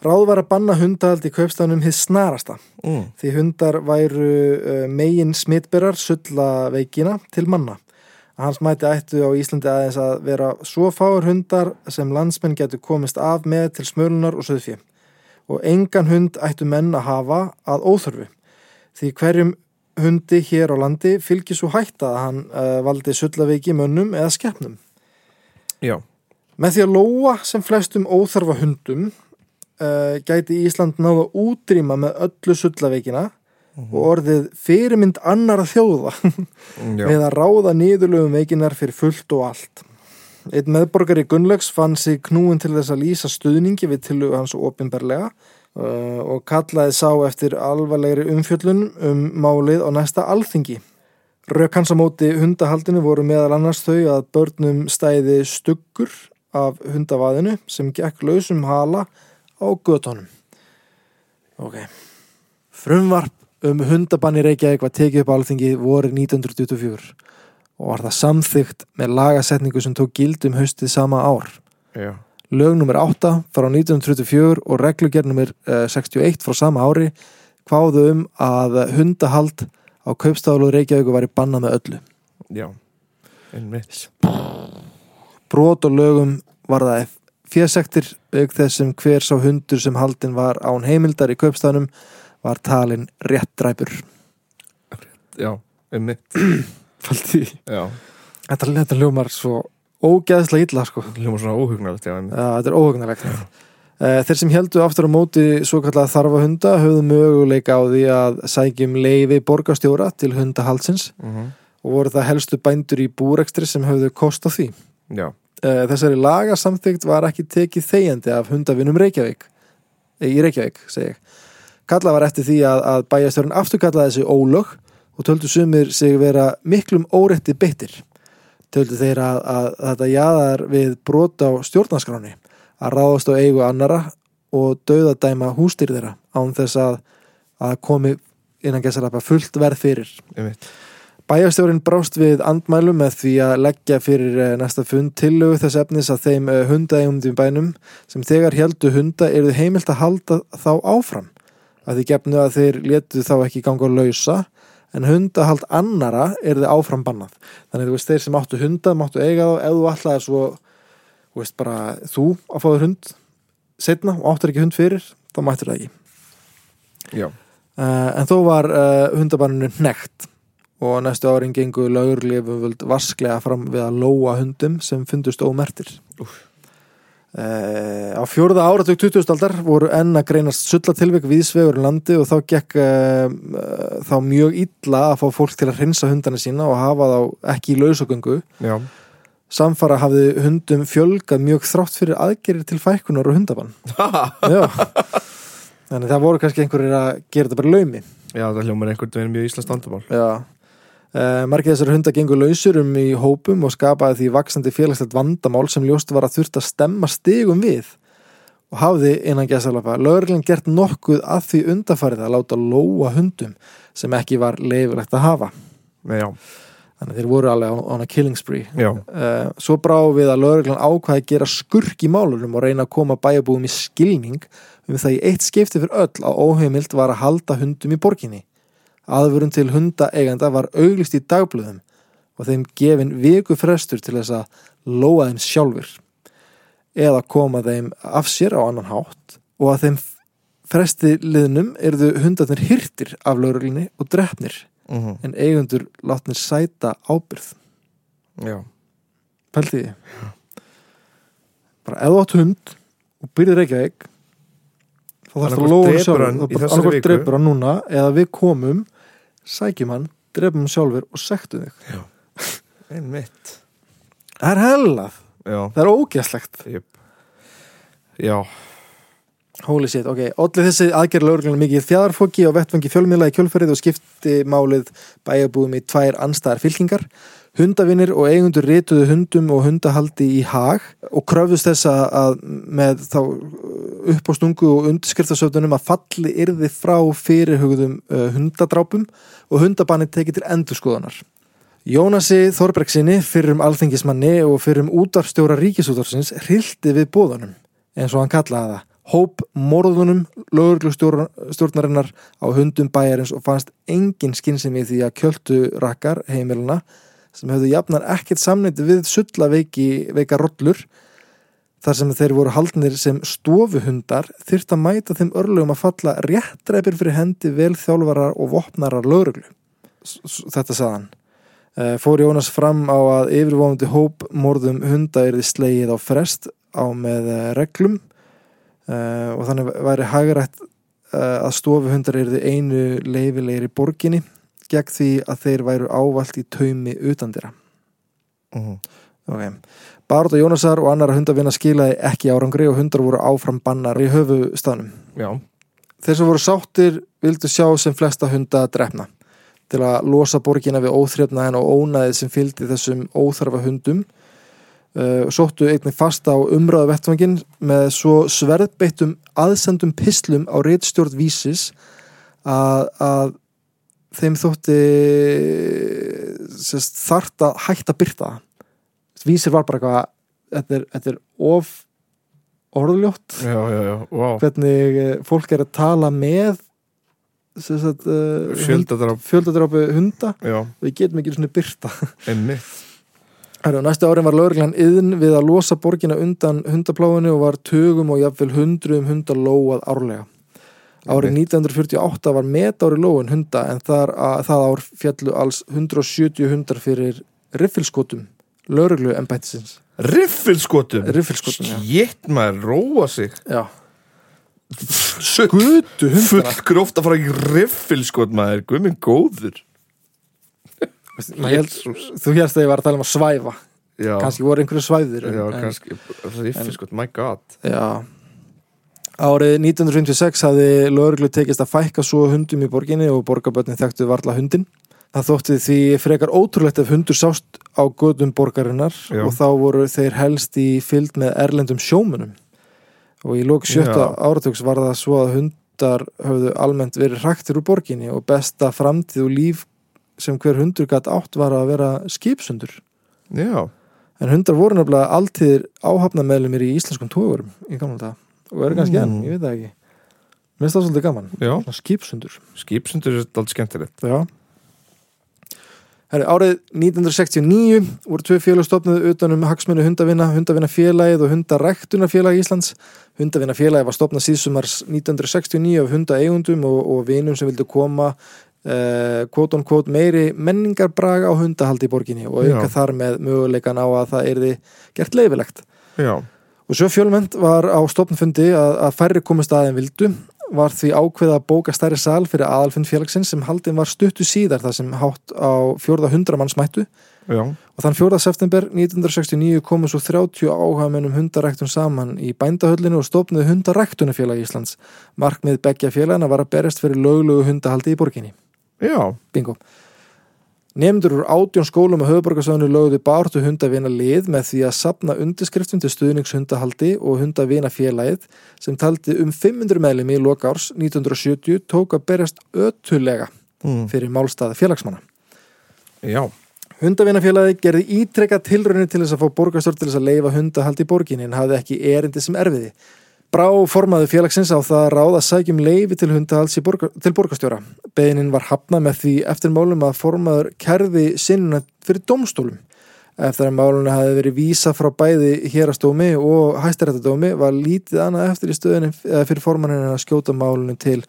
ráð var að banna hundahald í kaupstafnum hið snarasta mm. því hundar væru uh, megin smitberar sulla veikina til manna. Að hans mæti ættu á Íslandi aðeins að vera svo fáur hundar sem landsmenn getur komist af með til smölunar og söðfjö og engan hund ættu menn að hafa að óþörfu því hverjum hundi hér á landi fylgir svo hætta að hann uh, valdi sullaveiki mönnum eða skeppnum. Já, Með því að lóa sem flestum óþarfa hundum uh, gæti Ísland náða útrýma með öllu sullaveikina og orðið fyrirmynd annara þjóða með að ráða nýðurlögum veikinar fyrir fullt og allt. Einn meðborgari Gunnlaugs fann sig knúin til þess að lýsa stuðningi við tilögu hans opinberlega uh, og kallaði sá eftir alvarlegri umfjöllun um málið á næsta alþingi. Rök hans á móti hundahaldinu voru meðal annars þau að börnum stæði stuggur af hundavaðinu sem gekk lausum hala á göttunum. Ok. Frumvarp um hundabann í Reykjavík var tekið upp á alþingi voru 1924 og var það samþygt með lagasetningu sem tók gildum haustið sama ár. já, Lög nr. 8 frá 1924 og reglugerð nr. 61 frá sama ári kváðu um að hundahald á kaupstaflu Reykjavík var í bannað með öllu. já Einmitt Brot og lögum var það fjersektir auk þess sem hver sá hundur sem haldin var án heimildar í kaupstafnum var talin réttræpur. Já, einmitt Faldi. Já, Þetta, þetta hljómar svo ógeðslega illa sko. hljóma svona óhugnalegt Já, Já, þetta er óhugnarlegt. Eh, Þeir sem heldu aftur á móti svo kallega þarfa hunda höfðu möguleika á því að sækjum leifi borgarstjóra til hundahaldsins mm og voru það helstu bændur í búrekstri sem höfðu kost á því. Já, Eh, Þessari lagasamþygt var ekki tekið þegjandi af hundavinnum Reykjavík eh, í Reykjavík, segi ég. Kalla var eftir því að, að bæjastjórun afturkallaði þessi ólög og töldu sumir sig vera miklum órétti beittir. Töldu þeir að, að, að þetta jaðar við brot á stjórnarskráni að ráðast á eigu annara og dauðadæma hústýr þeirra án þess að, að komi innan gæsalapa fullt verð fyrir. Bæjarstjórin brást við andmælum með því að leggja fyrir eh, næsta fund tillögu þess efnis að þeim hundaegumdum bænum sem þegar heldu hunda eru heimilt að halda þá áfram. Að því gefnu að þeir letu þá ekki ganga að lausa en hundahald annara er þið áfram bannað. Þannig þú veist þeir sem áttu hunda máttu eiga þá þú allar svo þú veist bara þú að fáður hund setna og áttur ekki hund fyrir þá mættur það ekki. Já, uh, en þó var uh, hundabanninu hnekt og næstu árin gengu lögurlifum vasklega fram við að lóa hundum sem fundust ómertir uh, á fjórða áratug 20. aldar voru enn að greinast sullatilvik viðsvegur um landi og þá gekk þá mjög illa að fá fólk til að hrinsa hundana sína og hafa þá ekki í lausagöngu. Já, samfara hafði hundum fjölgað mjög þrátt fyrir aðgerir til fækkunar og hundabann. Þannig það voru kannski einhverjir að gera þetta bara laumi. Já það hljómar einhvern veginn mjög íslenskt vandamál. Já. Uh, margir þessar hundar gengur lausur um í hópum og skapaði því vaksandi félagslegt vandamál sem ljóst var að þurft að stemma stigum við. Og hafði innan gæsalapa lögreglan gert nokkuð að því undarfærið að láta lóa hundum sem ekki var leifilegt að hafa. Nei, Já, þannig að þeir voru alveg on, a killing spree. Uh, svo brá við að lögreglan ákvaði að gera skurk í málunum og reyna að koma bæjabúum í skilning um það í eitt skipti fyrir öll að óheimilt var að halda hundum í borginni. Aðvörun til hundaeiganda var auglist í dagblöðum og þeim gefin viku frestur til þess að lóa þeim sjálfur eða koma þeim af sér á annan hátt og að þeim fresti liðnum eruðu hundarnir hirtir af lögreglunni og drefnir mm en eigundur látnir sæta ábyrð já, pælti því. Bara þú átt hund og byrðir þá þarfst að Annaðhvort lóa hann drepur sjálfur. hann í þá bara þessari annarkvort viku. drepur hann núna eða við komum sækjum hann, drepum hann sjálfur og sektum þig. Einmitt. Það er hellað, það er ógæslegt jep. Já, Holy shit, ok, allir þessi aðgerð lögreglunar mikið þjæðarfóki og vettfangi fjölmiðla í kjölferðið og skipti málið bæjarbúðum í tvær anstæðar fylkingar. Hundavinnir og eigundur rituðu hundum og hundahaldi í hag og kröfðust þess að- með þá upp á stungu og undirskriftasöfnunum að falli yrði frá fyrirhugðum uh, hundadrápum og hundabanni tekið til endurskoðunar. Jónasi Þorbergsinni, fyrrum alþingismanni og fyrrum útvarstjóra ríkisútvarsins hrildi við bóðanum, eins og hann kallaði það, hóp morðunum lögurglustjórnarinnar á hundum bæjarins og fannst engin skynsemi því að kjöltu rakkar heimiluna sem hefðu jafnar ekkert samneiti við sulla veiki, veika rollur þar sem þeir voru haldnir sem stofuhundar þyrft að mæta þeim örlugum að falla réttræpir fyrir hendi vel þjálfarar og vopnarar s- Þetta sagðan. Eh, Fór Jónas fram á að yfirvofandi hóp morðum hunda yrði slegið á frest á með eh, reglum uh, og þannig væri hagrætt uh, að stofuhundar yrði einu leifilegir í borginni gegn því að þeir væru ávalt í taumi utandira. mhm, Okay. Baróta Jónasar og annara hundavina skilaði ekki árangri og hundar voru áfram bannar í höfustaðnum. já, Þeir sem voru sáttir vildu sjá sem flesta hunda drefna til að losa borgina við óþrefnaðin og ónaðið sem fylgdi þessum óþarfa hundum uh, sóttu einnig fast á umræðu vettvangin með svo sverðbeittum aðsendum pislum á reitstjórn vísis að, að þeim þótti sest, þart að hætta að byrta vísir var bara eitthvað þetta er, þetta er of orðljótt. Já, já, já, wow hvernig eh, fólk er að tala með sagt, uh, fjöldadrápu hunda. Já, við getum ekki svona byrta einmitt Næstu árin var lögreglan yðn við að losa borgina undan hundapláinu og var tögum og jafnvel hundruðum hunda lóað árlega. Árið 1948 var metári lóun hunda en þar að, það ár fjallu alls 170 hundar fyrir riffilskotum, lögreglu embættisins. Riffilskotum Riffilskotum, já. Jétt maður, róa sig Já. Hundana Full gróft að fara í riffilskot maður Guðminn góður Held, þú hérst að ég var að tala um að svæfa. Já, Kannski voru einhverju svæðir. já en- kannski Riffilskot, my god Já. Árið 1956 hafði lögreglu tekist að fækka svo hundum í borginni og borgarbötni þekktu varla hundin. Það þótti því frekar ótrúlegt ef hundur sást á gödum borgarinnar Já. og þá voru þeir helst í fylgd með erlendum sjómunum. Og í lók sjötta Já. áratugs var það svo að hundar höfðu almennt verið hraktir úr borginni og besta framtíð og líf sem hver hundur gætt átt var að vera skipsundur. Já, En hundar voru nefnilega alltíðir áhafnameðlumir í íslenskum tógurum í gamla dag og eru kannski enn, Mm. ég veit það ekki. Mér finnst það svolítið gaman, skipsundur. Skipsundur er alltaf skemmtilegt. Já. Herri, árið 1969 voru tvö félag stopnuð utan um hagsmunni hundavina, hundavina félagið og hundaræktuna félag Íslands. Hundavina félagið var stopnað síðsumars 1969 af hundaeigundum og, og vinum sem vildu koma eh, quote on quote meiri menningarbrag á hundahaldi í borginni og auka Já. þar með möguleikan á að það erði gert leifilegt. Já, Og svo fjölmend var á stopnfundi að, að færri komist aðein vildu var því ákveða að bóka stærri sal fyrir aðalfund félagsins sem haldin var stuttu síðar þar sem hátt á fjórða hundramanns mættu já, og þann 4. september 1969 komu svo 30 áhagmennum hundaræktun saman í bændahöllinu og stopnuðu hundaræktunafélag Íslands. Markmið beggja félagina var að berjast fyrir löglugu hundahaldi í borginni. Já, Bingo. Nefndur úr átjón skólum og höfuborgarsöðinu lögðu bártu hundavina lið með því að sapna undirskriftum til stuðningshundahaldi og hundavina félagið sem taldi um 500 meðlum í lokárs 1970 tók að berjast ötulega mm. fyrir málstað félagsmanna. já, Hundavinafélagi gerði ítrekka tilraunir til þess að fá borgarstjórn til þess að leifa hundahald í borginni en hafði ekki erindi sem erfiði. Brá formaði félagsins á það að ráða að sækjum leifi til hundahalds í borgar, til borgarstjóra. Beinin var hafnað með því eftir málum að formaður kerði sinnuna fyrir domstólum. Eftir að málunum hafi verið vísa frá bæði hérastómi og hæstaréttadómi var lítið annað eftir í stöðunni eða fyrir formannin að skjóta málunum til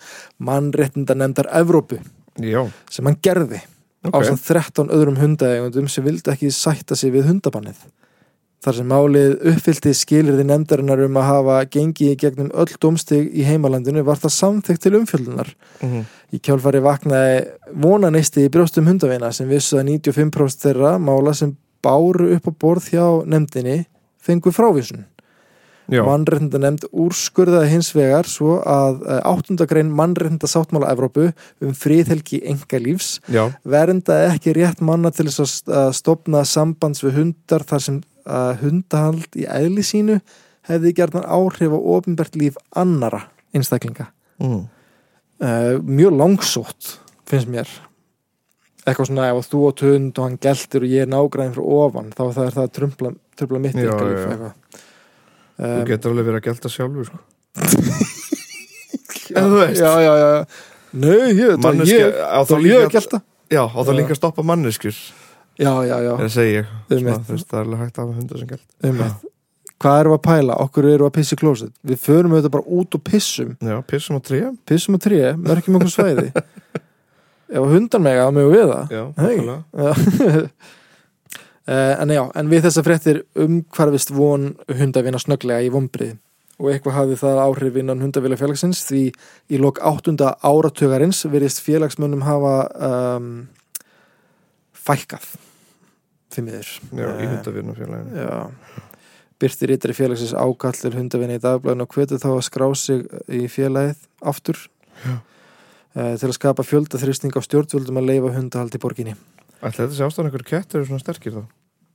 mannréttinda nefndar Evrópu já sem hann gerði Ok. á svona 13 öðrum hundaegundum sem vildi ekki sætta sig við hundabannið. Þar sem málið uppfyllti skilirði nefndarinnar um að hafa gengið í gegnum öll domstig í heimalandinu var það samþykkt til umfjöldunar. mm. Í kjálfari vaknaði vonanisti í brjóstum hundavina sem vissu að 95% þeirra mála sem báru upp á borð hjá nefndinni fengu frávísun Já, mannréttinda nefnd úrskurðaði hins vegar svo að áttundagrein mannréttinda sáttmála Evrópu um friðhelgi engalífs já, verndaði ekki rétt manna til að stopna sambands við hundar þar sem að hundahald í eðli sínu hefði gerðan áhrif á ofinbært líf annara einstaklinga mm. uh, mjög langsótt finnst mér eitthvað svona ef þú átt hund og hann geltir og ég er nágræðin frá ofan þá það er það að trumpla, trumpla mitt Já, já, eitthvað þú um, getur alveg verið að gelta sjálfur sko. En þú veist. já, já, já. Nei, ég, það Manneskja, ég, ég að gelta Já, þá Já. líka að stoppa manneskjur já, já, já, Það segi ég Svona, þú veist, Það er alveg hægt að hafa hundar sem gælt hvað við að pæla, okkur við að pissa í klósett. Við förum auðvitað bara út og pissum. Já, pissum á tríja pissum á tré, mörgjum okkur svæði. Ef hundan mega, þá mögum við það. Já, Hey. Uh, en já, en við þessa fréttir umhvarfist von hundavina snögglega í vombrið og eitthvað hafði það áhrif innan hundavila félagsins því í lok áttunda áratugarins verðist félagsmönnum hafa um, fækkað því miður. Já, í Eh, hundavirnafélaginu Já. Byrtir yttri félagsins ákall til hundavina í dagblæðinu og hvetið þá að skrá sig í félagið aftur Já. uh, til að skapa fjölda þrýsting á stjórnvöldum að leifa hundahald í borginni. Ætli þetta sé ástæðan einhverju kettir eru svona sterkir þá?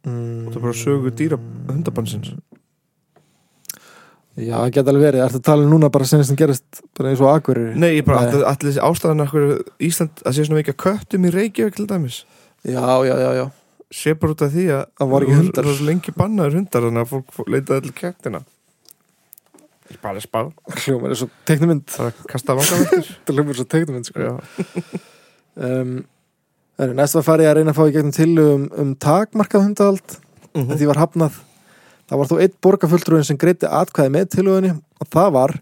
Mm. Það er bara sögu dýra hundabansins Já, það geta alveg verið, ertu að tala núna bara sem sem gerist bara eins og akkurir Nei, ég bara ætli þessi ástæðan einhverju Ísland að sé svona mikið af köttum í Reykjavík til dæmis? Já, já, já, já sé bara út af því að Það var ekki hundar. þú var svo lengi bannaður hundar þannig að fólk leitaði til kettina Bara spá Hljómar er svo teiknumynd Það er að kasta vangaveltur. Það hljómar er svo teiknumynd sko. Um, Það er næst var farið að reyna að fá í gegnum til um, um takmarkað hundahald. En því var hafnað það var þó einn borgarfulltrúin sem greiti atkvæði með tilhauðinni og það var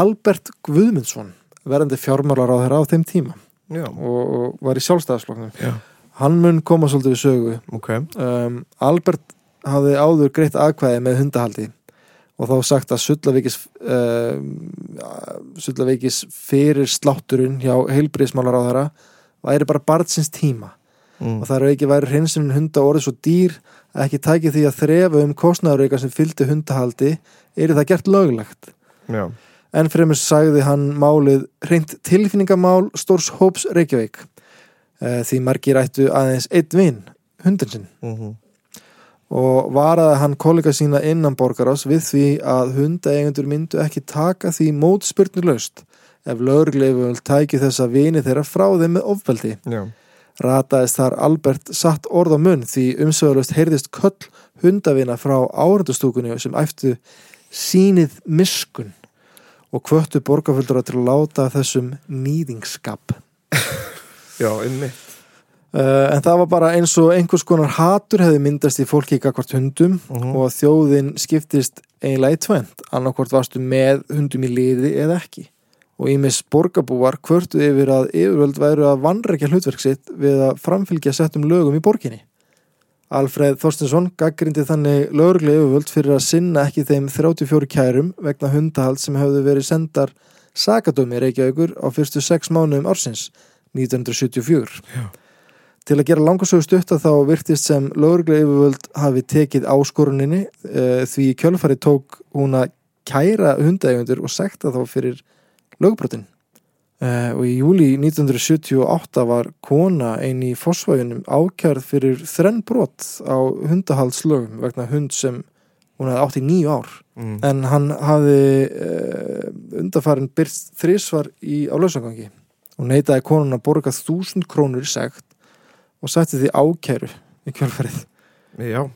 Albert Guðmundsson verandi fjármálar á þeirra á þeim tíma já, og, var í sjálfstæðasloknum já, hann mun koma svolítið við sögu. Ok. Um, Albert hafði áður greitt atkvæði með hundahaldi og þá sagt að Sullavíkis um, Sullavíkis fyrir slátturinn hjá heilbriðsmálar á þeirra væri bara barnsins tíma. Mm. og það eru ekki væri hreinsunin hunda orðið svo dýr að ekki tæki því að þrefa um kostnæðurreika sem fylgdi hundahaldi er það gert löglegt. Já, En fremur sagði hann málið hreint tilfinningamál stórs hóps Reykjavík því margir ættu aðeins einn vin, hundin sinn mm og varaði hann kollega sína innan borgarás við því að hundaeigendur myndu ekki taka því mótspyrnulaust ef lögregleiföld tæki þessa vini þeirra frá þeim með ofbeldi. já, Rataðist þar Albert satt orð á munn því umsögulust heyrðist köll hundavina frá árandustúkunni sem æftu sínið miskun og kvöttu borgarfjöldura til að láta þessum nýðingskap. já, einmitt Uh, en það var bara eins og einhvers konar hatur hefði myndast í fólki gagvart hundum Mhm. og að þjóðin skiptist eiginlega í tvent, annarkvort varstu með hundum í liði eða ekki. Og ímis borgarbúar kvörtu yfir að yfirvöld væru að vannrækja hlutverk sitt við að framfylgja settum lögum í borginni. Alfreð Þorstinsson gaggrindi þannig lögreglega yfirvöld fyrir að sinna ekki þeim 34 kærum vegna hundahald sem hefðu verið sendar sakadómi Reykjavíkur á fyrstu sex mánuðum ársins 1974. Já. Til að gera langarsögu stutta þá virtist sem lögreglega yfirvöld hafi tekið áskoruninni uh, því kjölfari tók hún að kæra hundaegundur og sekta þá fyrir lögbrotin. Uh, og í júli 1978 var kona ein í fósvægunum ákjærð fyrir þrenn brot á hundahaldslögum vegna hund sem hún hafði átt í nýju ár. mm. En hann hafði uh, undarfarin byrst þrísvar í á lausangangi og neitaði konun að borga þúsund krónur í sekt og sætti því ákæru í kjölfarið. Já,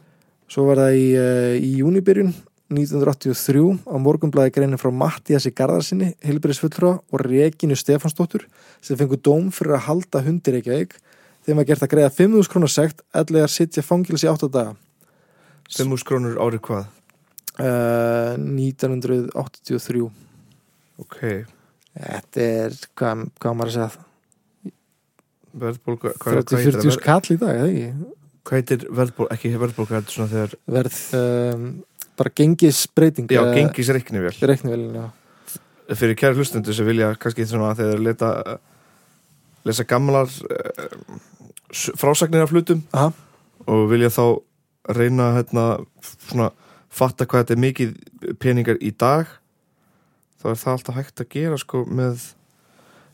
Svo var það í, uh, í júnibyrjun 1983 á morgunblæði greinin frá Mattiasi Garðarsinni, heilbyrðisfulltrúa og Reginu Stefansdóttur sem fengu dóm fyrir að halda hundir ekki eig þeim var gert að greiða 5.000 krónar sekt ellegar sitja fangils í 8 daga. 5.000 krónur árið hvað? Uh, 1983 Ok, Þetta er, hvað, hvað maður að segja verðbólga Hvað, hvað, 30-40 heitir, það? skall í dag, eða ekki? hvað heitir verðbólga, ekki er svona þegar, Verð um, bara gengisbreyting já, gengis reikni vel Reiknivelin, já fyrir kæri hlustendur sem vilja kannski svona þegar þeir leta lesa gamlar uh, frásagnir af hlutum Aha. og vilja þá reyna að hérna, svona, fatta hvað þetta er mikið peningar í dag þá er það alltaf hægt að gera sko með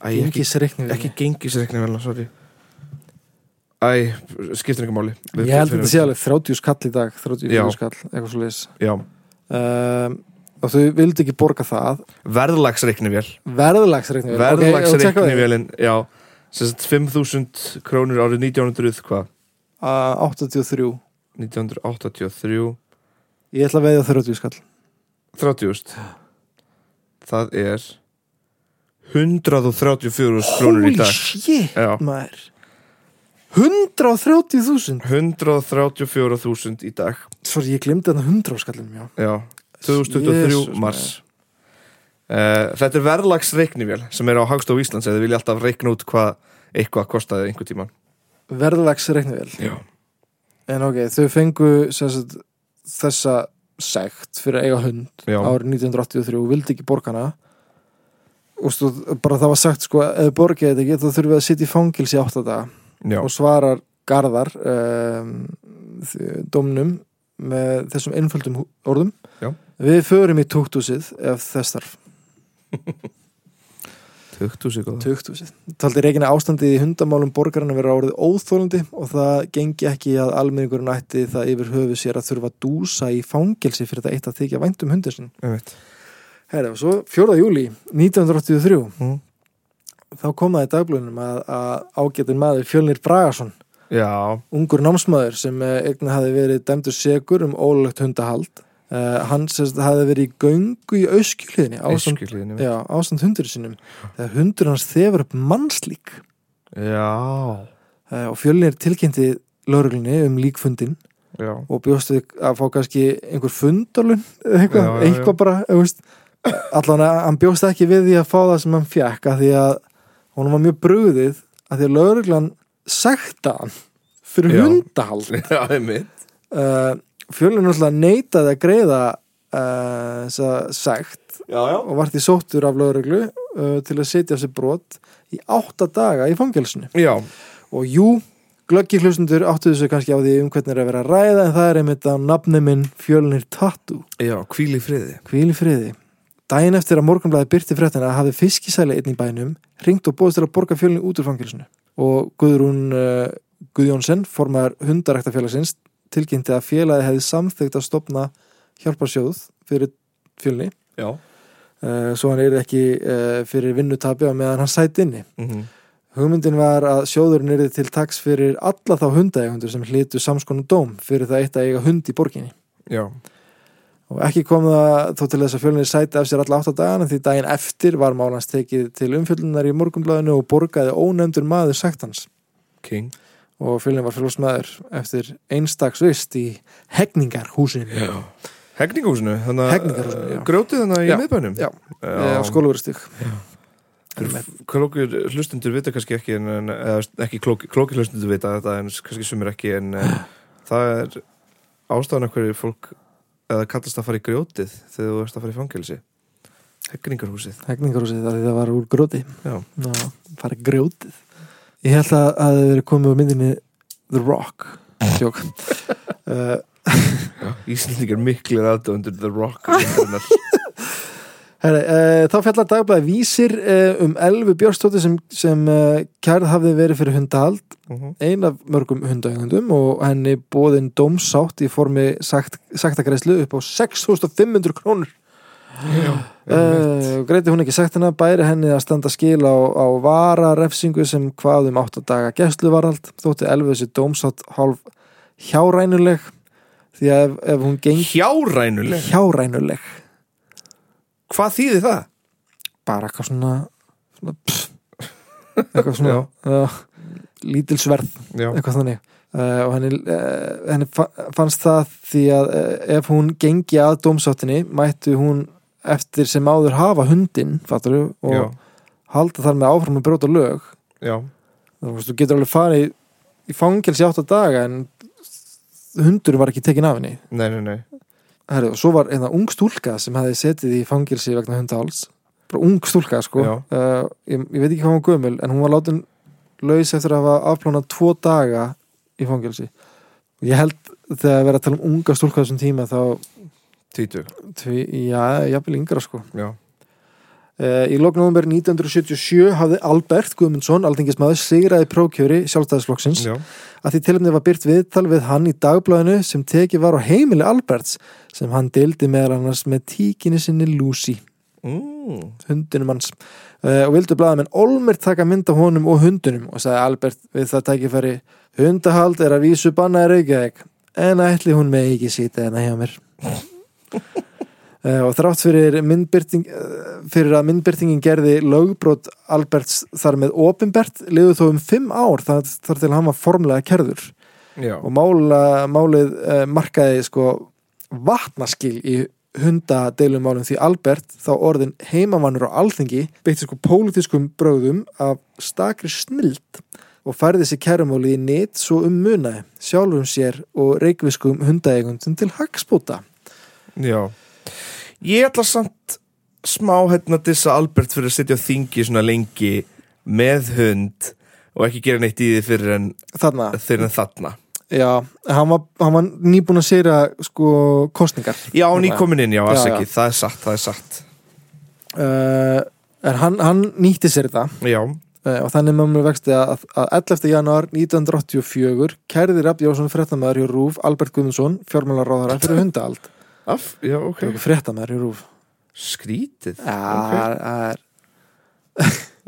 Æ, ekki, ekki gengisreikni vel, sorry. Æ, skiptir ekki máli. Við- Ég held að þetta sé alveg 30 skall í dag 34 Já. skall, eitthvað svo leis Já, um, og þau vildi ekki borga það. Verðlagsreikni vel verðlagsreikni Verðlagsreikni velin, já. Sem sagt 5.000 krónur árið 1900 hvað? 83 1983 Ég ætla að veiða 30 skall. 30.000 Það er 134 krónur í Holy dag. shit, Já. maður. 130.000 134.000 í dag. Sorry, ég glemdi þarna 100 skallum, já Já, 2023 Jesus, mars. Uh, Þetta er verðlagsreiknivél sem er á Hagstof Íslands eða vilja alltaf reikna út hvað eitthvað kostaði einhver tíman Verðlagsreikni vel Já, En ok, þau fengu sagt, þessa sekt fyrir að eiga hund Já. árið 1983 og vildi ekki borgana og stu, bara það var sagt sko, ef þau borgið þetta ekki þá þurfum við að sitja í fangils í átta daga. Já, og svarar Garðar um, domnum með þessum einföldum orðum. Já. við förum í tukthúsið ef þess þarf 20 sig tukthúsið. Taldi reygin ástandið í hundamálum borgarinn að vera orðið óþólandi og það gengi ekki að almenningurinn ætti það yfir höfu sér að þurfa að dúsa í fangelsi fyrir það eitt að þykja vænt um hundin sin Herra, og svo 4. júli 1983 Mm. þá kom það í dagblunum að, að ágætin maður Fjölnir Bragason Já, ungur námsmaður sem eignan hafi verið dæmdur segur um ólögt hundahald uh, hann sérst hafi verið í göngu í já, ástand hundur sinum þegar hundur hans þefur upp mannslík. Já, uh, og Fjölnir tilkynnti lögreglunni um líkfundin já. og bjóst við að fá kannski einhver fundalun eitthvað, Já, já, eitthvað bara veist, allan að hann bjóst ekki við því að fá það sem hann fjekk að því að hún var mjög brugðið að því að lögreglan sekta hann fyrir hundahald. Já, einmitt. Uh, fjölinn náttúrulega neitaði að greiða uh, þessa sekt Já, já. og var því sóttur af lögreglu uh, til að setja sér brot í átta daga í fangelsinu. Já, og jú, glöggi hlustundur áttuðu sig kannski á því um hvernig er að vera að ræða en það er einmitt á nafni minn fjölnir Tattoo. Já, hvíl í friði. Hvíl í friði. Daginn eftir að morgunblæði byrti fréttina hafði fiskisæli einn í bænum ringt og bóðist til að borga fjölni út úr fangilsinu og Guðrún uh, Guðjónsson formar hundaræktafélagsins tilkynnti að félagi hefði samþygt að stopna hjálparsjóð fyrir fjölni. Já. Uh, svo hann er ekki uh, fyrir vinnutabi á meðan hann sæti inni. Mm hugmyndin var að sjóðurinn er til taks fyrir alla þá hundaegundur sem hlitu samskonu dóm fyrir það eitt að eiga hund í borginni. Já, og ekki kom það þó til þess að fjölnir sæti af sér alla átta dagana því daginn eftir var málans tekið til umfjöllunar í morgunblæðinu og borgaði ónefndur maður sagt hans King og fjölnir var fjölsmaður eftir einstaks vist í hegningarhúsinu. Hegningarhúsinu, Hegningarhúsinu, já. Grjótið þannig í Já, miðbænum? já. á skólaverustík Klókir hlustundur vita kannski ekki en, en ekki klókir, klókir hlustundur vita þetta en kannski sumir ekki en, en það er af hverju fólk eða kallast að fara í grjótið þegar þú ert að fara í fangelsi. Hegningarhúsið. Hegningarhúsið það, það var úr gróti Já, fara grjótið ég held að að þið verið komið á myndinni The Rock. Tjók uh, Íslendingar miklir aðdöndur The Rock. Herri, uh, þá fjallar dagblæði vísir uh, um Elfu Björnstóttir sem, sem uh, kærð hafði verið fyrir hundahald. Mhm. ein af mörgum hundaegundum og henni bóðin dómsátt í formi sagt, sagtagreislu upp á 6500 krónur uh, greiti hún ekki sagt hennar bæri henni að standa skil á, á vararefsingu sem hvað um 8 daga gæsluvarald þótti Elfu þessi dómsátt hálf hjárænuleg því að ef, ef hún geng Hjárænuleg? Hjárænuleg. Hvað þýðir það? bara eitthvað svona, svona pff, eitthvað svona uh, lítilsverð, Já, eitthvað þannig. Uh, og henni, uh, henni fa- fannst það því að uh, ef hún gengi að dómsáttinni mættu hún eftir sem áður hafa hundinn fattur, og já, halda þar með áfram að bróta lög. Já. Þú, getur alveg farið í, í fangelsi átt að daga en hundur var ekki tekin af henni. Nei, nei, nei. Og svo var einna ung stúlka sem hefði setið í fangilsi vegna hundaháls bara ung stúlka sko. Uh, ég, ég veit ekki hvað hún var gömul en hún var látin laus eftir að hafa afplánað tvo daga í fangilsi og ég held þegar verið að tala um unga stúlka þessum tíma þá, Tví, já, jafnvel yngra sko. Já, Uh, í loknóðumber 1977 hafði Albert Guðmundsson, aldingismæður, sigraði prókjöri sjálfstæðisflokksins. Já, að því tilumni var byrt viðtal við hann í dagblæðinu sem tekið var á heimili Alberts sem hann deildi meðal annars með tíkinni sinni Lucy, mm. hundunum hans. Uh, og vildu blaðamenn Olmer taka mynd af honum og hundunum og sagði Albert við það tækifæri hundahald er að vísu bannaði Reykjavík en ætli hún með ekki sýta hérna hjá mér og þrátt fyrir, uh, fyrir að myndbyrtingin gerði lögbrot Alberts þar með opinbert liðu þó um fimm ár þar, þar til hann var formlega kerður já, og mála, málið uh, markaði sko vatnaskil í hundadeilumálum því Albert þá orðin heimavannur á alþingi beitti sko pólitískum bröðum af stakri snild og færði sér kærumáli í nýtt svo um munaði sjálfum sér og reikviskum hundaegundum til hagspúta já. Ég ætla samt smá hérna að dissa Albert fyrir að sitja á þingi svona lengi með hund og ekki gera neitt í því fyrir en, þarna? fyrir en þarna. Já, hann var, hann var nýbúin að segja sko kostningar Já, ný komin inn, já, Já, já. það er satt, það er satt. Uh, en hann, hann nýtti sér þetta. Já, uh, og þannig með mér vexti að, að 11. januar 1984 kærði Rapp Jónsson fréttamaður hjá Rúf Albert Guðmundsson, fjármálaráðara fyrir hundahald af, já, ok. Okay. fréttamaður hjá Rúf Skrítið það er,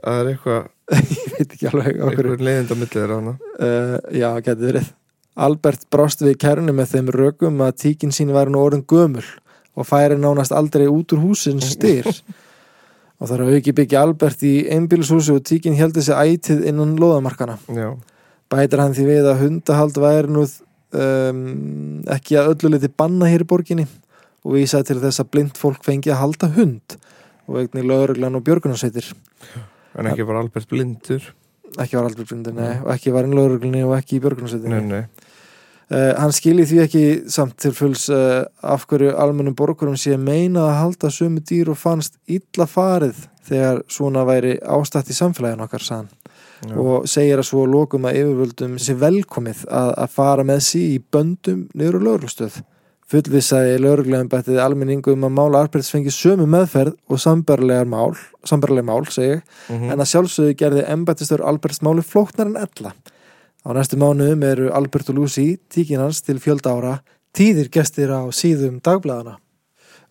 Það er eitthvað, ég veit ekki alveg eitthvað leiðind á millið þeirra hana uh, Já, getur verið. Albert brást við kærunni með þeim rökum að tíkin sín væri nú orðin gömul og færi nánast aldrei út úr húsins styr. Og þar að auki byggja Albert í einbýlishúsi og tíkin heldur sig ætið innan loðamarkana Já, bætir hann því við að hundahald væri nú um, ekki að öllu liti banna hér í borginni og vísaði til þess að blind fólk fengi að halda hund og eigni lögreglan og björgunarsveitir. En ekki var Albert blindur? Ekki var aldrei blindur, nei, og ekki var inn lögreglunni og ekki í björgunarsveitinni. Nei, nei, Uh, hann skilji því ekki samt til fulls uh, af hverju almennum borgurum sé meina að halda sömu dýr og fannst illa farið þegar svona væri ástætt í samfélaginu okkar sann og segir að svo að lokum að yfirvöldum sé velkomið að, að fara með sí í böndum niður á lögreglustöð fullvisaði lögreglegum bættið almenningum að mála Alberts fengi sömu meðferð og sambarlegar mál, mál segi, ég, mhm, en að sjálfsögðu gerði embættistur Alberts máli flóknar en ella. Á næstu mánuðum eru Albert og Lucy tíkin hans til fjölda ára tíðir gestir á síðum dagblæðana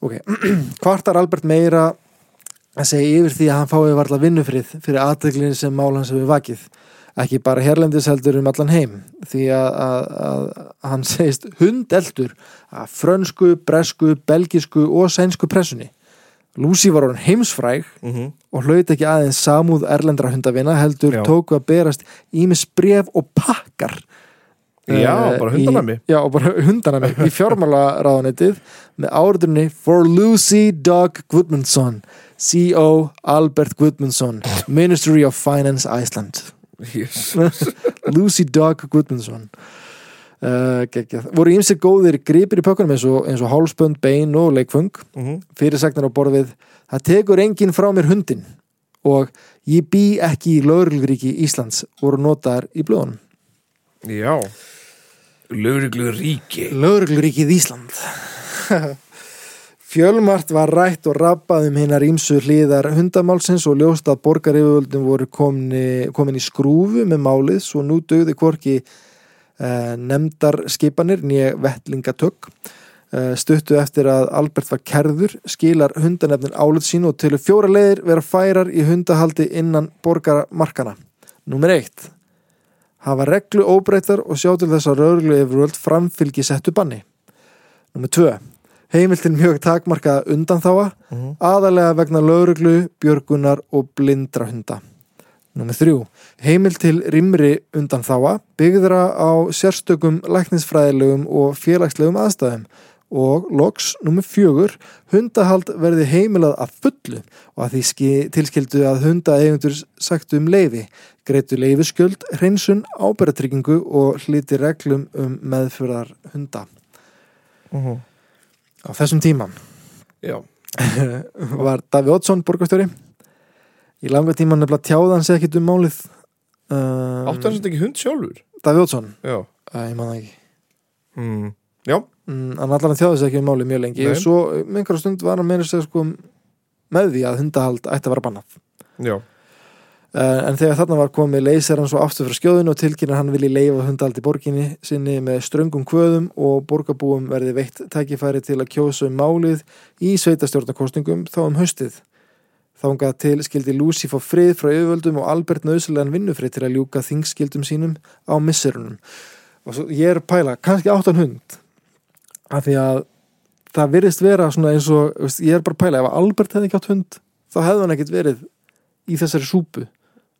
ok, hvartar Albert meira að segja yfir því að hann fái varla vinnufrið fyrir aðteglinn sem mál hans hefur vakið ekki bara hérlendis heldur um allan heim því að, að, að hann segist hundeldur að frönsku, bresku, belgisku og sænsku pressunni Lucy var orðin heimsfræg mhm, og hlaut ekki aðeins samúð erlendra hundavina heldur Já. tóku að berast ímis bref og pakkar Já, eh, bara hundanami. Já, bara hundanami í fjármálaráðanetið með áriðurni For Lucy Doug Gudmundsson C.O. Albert Gudmundsson Ministry of Finance Iceland. Lucy Doug Gudmundsson uh, voru ímsir góðir gripir í pökkunum eins og, eins og hálspönd, bein og leikfung mhm, fyrirsagnar á borð við það tekur enginn frá mér hundin og ég bý ekki í lögregluríki Íslands voru notaðar í blöðunum. Já. Lögreglu ríki Lögregluríkið Ísland Fjölmart var rætt og rappað um hinnar ímsu hlýðar hundamálsins og ljóst að borgaryfirvöldum voru komni, komin í skrúfu með málið svo nú dögði hvorki eh, nefndar skipanir nýja vettlingatök. Eh, stuttu eftir að Albert var kerður skilar hundanefnin álut sín og til fjóra leiðir vera færar í hundahaldi innan borgarmarkana Númer eitt. Hafa reglu óbreytar og sjá til þess að rauglu yfirvöld framfylgi settu banni. Númer tvö, heimiltin mjög takmarkaða undanþáa, Mhm. aðalega vegna lauruglu, björgunar og blindra hunda. Númer þrjú, heimil til rýmri undanþáa, byggðra á sérstökum læknisfræðilegum og félagslegum aðstæðum og loks, númer fjögur, hundahald verði heimilað að fullu og að því ski- tilskildu að hundaeigundur sagt um leifi, greitu leifiskjöld, hreinsun, ábæratryggingu og hliti reglum um meðfyrðar hunda. mhm, Á þessum tíma Já, var Daví Oddsson borgarstjóri. Í langa tíma nefnilega tjáði hann sig ekkit um málið. Uh, áttu hann sem ekki hund sjálfur Daví Oddsson, Já uh, ég man það ekki. mm. Já, mm, hann allan þjáði sig ekki um máli mjög lengi Nei. og svo um einhverja stund var hann meira segja sko með því að hundahald ætti að vera bannað já, en þegar þarna var komið leysir hann svo aftur frá skjóðinu og tilkynna hann vilji leifa hundald í borginni sinni með ströngum kvöðum og borgarbúum verði veitt tækifæri til að kjósa um málið í sveitastjórnarkostningum þá um haustið. Þángað til skildi Lucy fá frið frá yfirvöldum og Albert nöðsulegan vinnufrið til að ljúka þingskildum sínum á misserunum. Og svo ég er pæla, kannski áttan hund af því að það virðist vera svona eins og, ég er bara pæla ef Albert hefði ekki átt hund þá hefði hann ekkit verið í þessari súpu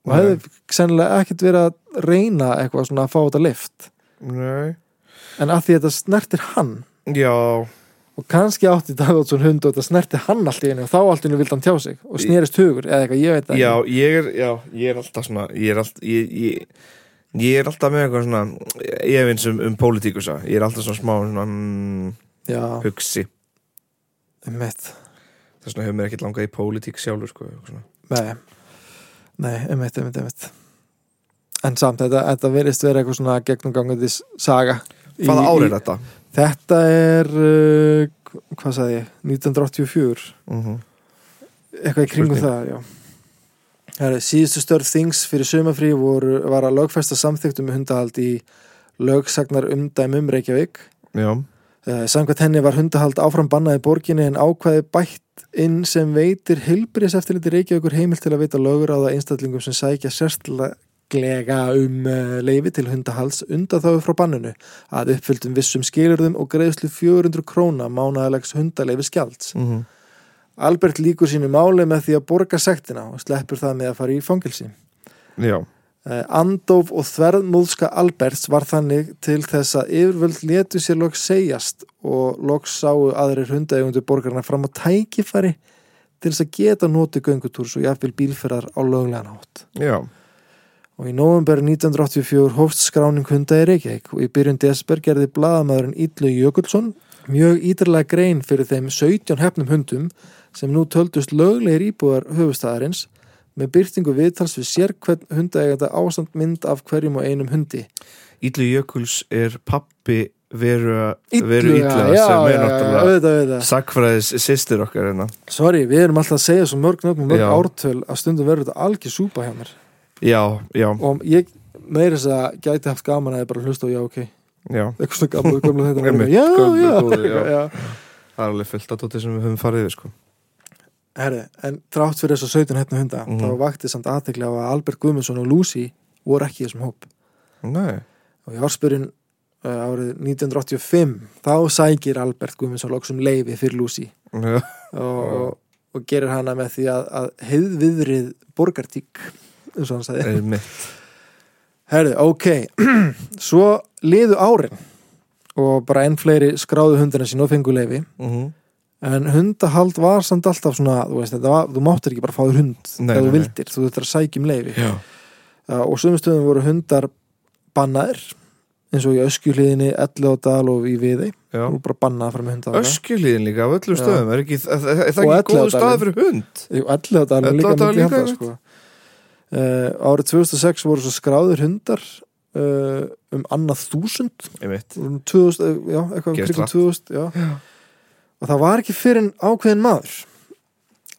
og hefði sennilega ekkert verið að reyna eitthvað svona að fá þetta lift nei. En að því þetta snertir hann. Já, og kannski átti Davidsson hund og þetta snertir hann allt í einu og þá allt í einu vildi hann tjá sig og snerist hugur eða eitthvað, ég veit það já, ég er, já, ég er alltaf svona Ég er alltaf ég, ég, ég er alltaf með eitthvað svona Ég finnst um, um pólitíkusa Ég er alltaf svona smá svona, mm, hugsi. Einmitt. Þess vegna hefur mér ekkert langað í pólitík sjálfur sko, nei, nei, einmitt, einmitt, einmitt. En samt, þetta, þetta verðist vera eitthvað svona gegnumgangandi saga Hvaða Í- ár í- er þetta? Þetta er uh, hvað sagði ég, 1984 Uh eitthvað í kringum það, já. Það er síðustu störf þings fyrir sömafrí var að lögfesta samþyktum með hundahald í lögsagnar umdæmum Reykjavík. Já, samkvæmt henni var hundahald áfram bannað í borginni en ákvæði bætt inn sem veitir heilbriðs eftirliti Reykjavíkur heimilt til að veita lögur á það einstaklingum sem sækja sérstlega um uh, leifi til hundahalds undan þá frá banninu að uppfylltum vissum skilurðum og greiðslu 400 króna mánaðalegs hundaleifi skjalds. uh Albert líkur sínu máli með því að borga sektina og sleppur það með að fara í fangilsi. já, Eh, Andóf og þverðmúðska Alberts var þannig til þess að yfirvöld letu sér loks segjast og loks sáu aðrir hundaegundur borgarna fram á tækifæri til þess að geta notið göngutúrs og jafnvel bílferðar á löglegan átt. já Og í november 1984 hófst skráning hunda í Reykjavík og í byrjun desber gerði blaðamæðurinn Ítlu Jökulsson mjög ítarlega grein fyrir þeim 17 hefnum hundum sem nú töldust löglegir íbúðar höfustæðarins með byrtingu viðtals við sér hvern hundaeganda ásamt mynd af hverjum og einum hundi. Ítlu Jökuls er pappi veru, veru ítla já, sem er náttúrulega. Sakfræðis sýstir okkar hérna Sorry, við erum alltaf að segja svo mörg nöfnum mörg Já. ártöl að stundum verður þetta algjör súpa hjá mér Já, já, og ég meira þess að gæti haft gaman að ég bara hlusta og já, ok já eitthvað svona gamla, gamla þetta já, já. Það er alveg fullt að tóti sem við höfum farið yfir sko Herri, en þrátt fyrir þess að 17 hérna hunda Mhm. þá vakti samt aðtekli á að Albert Guðmundsson og Lucy voru ekki í þessum hóp. Nei, og í ársbyrjun uh, árið 1985 þá sækir Albert Guðmundsson loksum leifi fyrir Lucy. Já, og, og, og gerir hana með því að, að heiðviðrið borgartík eins og hann sagði. Er Herri, ok, svo liðu árin og bara enn fleiri skráðu hundina sín og fengu leifi uh en hundahald var samt alltaf svona þú veist, var, þú máttir ekki bara fá þér hund Nei, ef nei, þú nei. vildir, þú þurftir að sækja um leifi Já, uh, og sömustöðum voru hundar bannaðir eins og í Öskjuhlíðinni, Elleodal og í Viði já og bara bannað frá hundar Öskjuliðin líka af öllum Já. stöðum Er, ekki, er, er, það Og ekki góðu stað fyrir hund? Elleodal er líka Elliðaárdal myndi líka, halda sko. uh, árið 2006 voru svo skráðir hundar uh, um annað þúsund um 2000, eh, já, eitthvað um hratt. 2000 já. Og það var ekki fyrir en ákveðin maður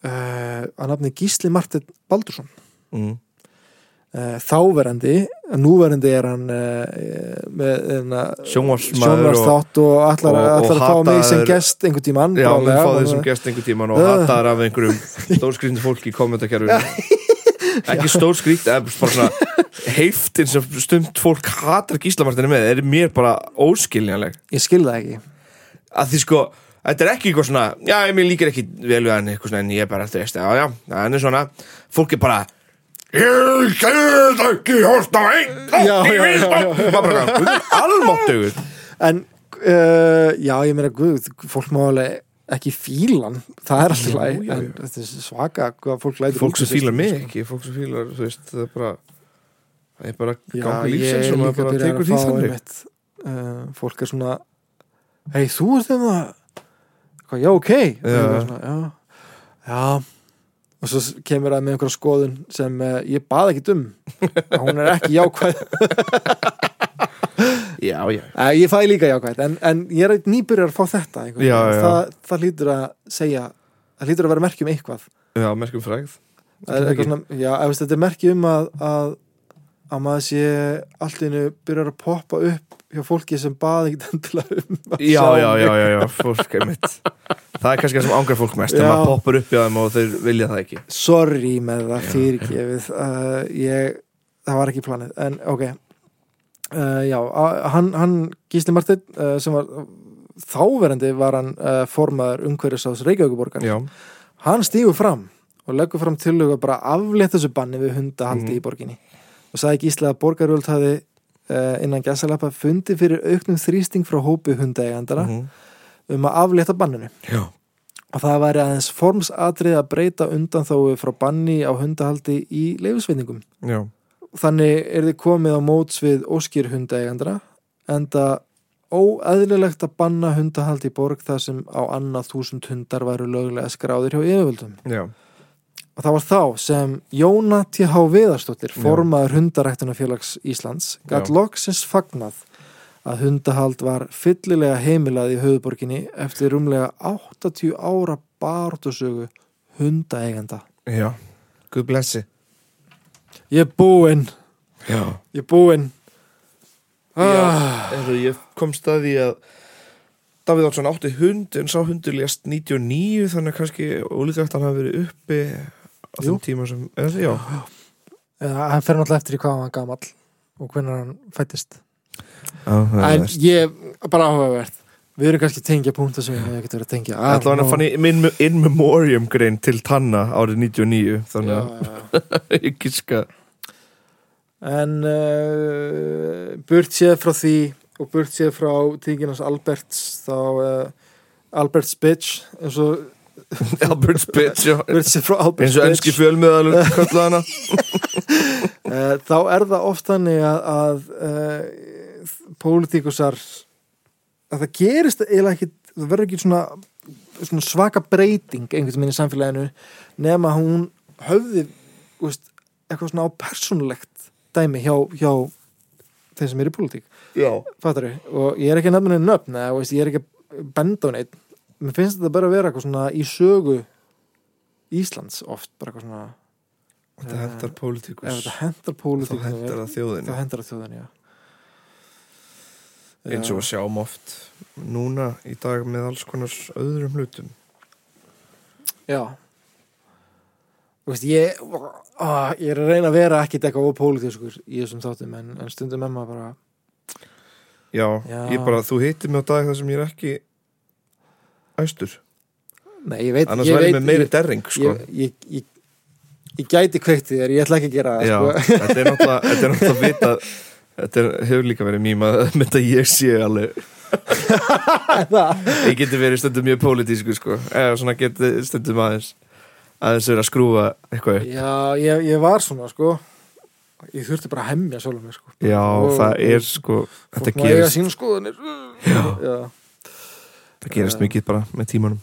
uh, að nafni Gísli Martin Baldursson. Mm. uh, þáverandi núverandi er hann uh, með uh, Sjónvarsmaður og, sjónvarsþátt og ætlar, og- og, og að fá mig sem gest einhvern tímann Já, mun bráðlega, fá og- þeir sem gest einhver tíman og hataðar af einhverjum stórskrýndu fólki í kommentarkerfinu ekki bara svona heiftin sem stumt fólk hatar gíslamartinni með er mér bara óskiljanleg. Ég skil það ekki. Að því sko, þetta er ekki eitthvað svona já, ég líkir ekki vel við hann eitthvað svona en ég er bara, þú veist, já, já, það er svona fólk er bara ég get ekki hort á einn Já, já, já, já. bara, almáttugur en uh, já, ég meina guð, fólk má alveg ekki fílan, það er alltaf Já, læg já, en já. þetta er svaka hvað fólk lætur fólk sem fílar mig stundum, ekki, fólk sem fílar, þú veist, það er bara það er bara sko. Já, gangi ég lífsins er og maður líka bara byrjar tekur að því fá þannig einmitt, uh, fólk er svona hei, þú ert þeim að hvað, já, ok. Já. já, og svo kemur það með einhverja skoðun sem uh, ég bað ekki um. Hún er ekki jákvæð. Já, já. Ég fæ líka jákvæmt, en, en ég er nýbyrjar að fá þetta Já. Það, það hlýtur að segja það hlýtur að vera merki um eitthvað. Já, er eitthvað svona, já, ef þetta er merki um að, að að maður sé allt einu byrjar að poppa upp hjá fólki sem baði ekkert endilega um að Já, sjá já, já, já, já, fólk er mitt Það er kannski það sem ángar fólk mest Já. þegar maður poppar upp í þeim og þeir vilja það ekki. Sorry með það fyrirgefið. Uh, ég, það var ekki planið en ok. Uh, já, hann, hann Gísli Martin uh, sem var þáverandi var hann uh, formaður umhverjusás Reykjavíkuborgar Já, hann stígur fram og leggur fram tillögu að bara aflétta þessu banni við hundahaldi Mhm. í borginni og sagði Gísli að borgarvöld hafi uh, innan gæsalappa fundi fyrir auknum þrýsting frá hópi hundaegandara mhm. um að aflétta banninu já, og það væri aðeins formsatrið að breyta undan þói frá banni á hundahaldi í leifisveitingum. Þannig er þið komið á móts við óskýr hundaegandra enda óæðilegt að banna hundahaldi í borg þar sem á annað þúsund hundar væru löglega skráðir hjá yfirvöldum. já. Og það var þá sem Jóna T.H. Viðarsdóttir, Já. formaður hundaræktunarfélags Íslands, Já. loksins fagnað að hundahald var fyllilega heimilað í höfuborginni eftir rúmlega 80 ára baráttusögu hundaeigenda. Já, guð blessi Ég er búinn, Já, ég er búinn. Ah, ég kom staði að Davíð Oddsson átti hund en sá hundur lést 99 þannig kannski ólíkvægt hann hafi verið uppi á þeim tíma sem eða, Já, ja, hann fer náttúrulega eftir í hvað hann var gamall og hvernig hann fættist. Já það er En ég, bara áhugavert. Við erum kannski tengja punkta sem við ekkert verið að tengja. Ætla hann að fann í in memoriam grein til Tanna árið 99 þannig að ég giska En uh, burt séð frá því og burt séð frá tíkinans Alberts þá uh, Albert's bitch eins og Albert's bitch eins og kallar hana. Uh, þá er það oft þannig að, að uh, pólitíkusar að það gerist eiginlega ekki það verður ekki svona, svona svaka breyting einhvern veginn í samfélaginu nema hún höfði veist, eitthvað svona á persónulegt dæmi hjá, hjá þeir sem eru í pólitík Já, Fattar og ég er ekki henni nöfn eða, veist, ég er ekki að benda á neitt mér finnst þetta bara að vera eitthvað svona í sögu Íslands oft bara eitthvað svona þetta hendar ef pólitíkus. þetta hendar þá pólitík hendar það þá þjóðinni hendar það þjóðin, eins og við sjáum oft núna í dag með alls konar öðrum hlutum. Já. Veist, ég, á, ég er að reyna að vera ekkit eitthvað ópólitískur í þessum þáttum en, en stundum emma bara Já, Já. ég bara, þú hittir mig á dag þar sem ég er ekki æstur Nei, ég veit, annars væri með meiri derring sko. ég, ég, ég, ég gæti kveikt þér, ég ætla ekki að gera það Já, sko. þetta er náttúrulega þetta er náttúrulega vita þetta er, hefur líka verið mýma með þetta ég sé alveg ég geti verið stundum mjög pólitísku sko. eða svona geti stundum aðeins aðeins verið að skrúfa eitthvað upp Já, ég, ég var svona sko Ég þurfti bara að hemmja sjálfum mig sko. Já, Og- það er sko þetta gerist, Já. Já. það gerist mikið bara með tímanum.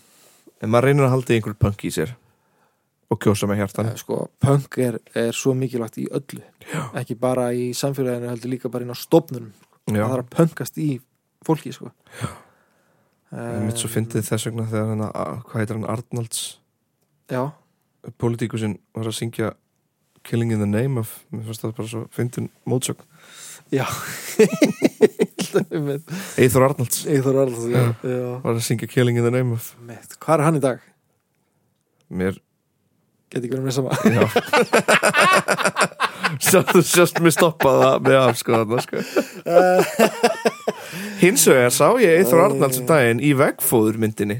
En maður reynir að halda í einhver punk í sér og kjósa með hjartan. Eh, Sko, punk er, er svo mikilvægt í öllu. Já. Ekki bara í samfélaginu heldur líka bara inn á stofnunum Já, Það þarf að punkast í fólki sko. Er mitt svo fyndið þess vegna þegar hann, hvað heitir hann, Arnalds? Já, politíkusinn var að syngja Killing in the Name of mér fannst það bara svo fyndin mótsögn já. Eithor Arnalds Eyþór Arnalds já. Já. var að syngja Killing in the Name of Mitt. Hvað er hann í dag? mér Get ekki verið með sama já Sjástu sjást mér stoppaða með af sko sko hins vegar sá ég Eithor Arnalds um daginn í vegfóður myndinni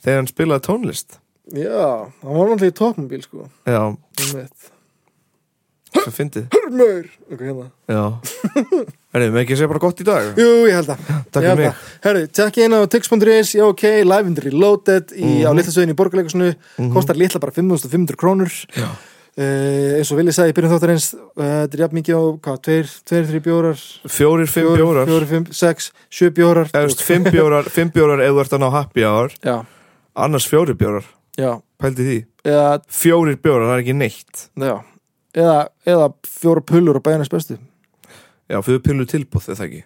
þegar hann spilaði tónlist Já, hann var náttúrulega í toppmobíl sko já, Einmitt. Svo fyndið. Hörmur! Ok, hérna. Já. Herri, með ekki segja bara gott í dag? Jú, ég held að. Takk fyrir mig. að. Herru, tjekk inn á tix.is, já ok, live and reloaded í, á Mhm. litlasöðin í borgarleikusinu kostar litla bara 5500 krónur. Já. uh, eins og Vili sagði í byrjun þáttarins uh, þetta er jafn mikið á, hvað, tveir, tveir, þrjú bjórar? Fjórir, fimm bjórar. fjórir, fimm, sex, sjö bjórar. Eða, veist, Fimm bjórar, fimm bjórar ef þú ert að ná happy hour. Já, Annars fjórir bjórar, já, pældi því. Eða, Fjórir bjórar, það er ekki neitt. Já eða, eða fjóra pullur á bæjarnas bestu Já, fyrir pillu tilbúð það ekki?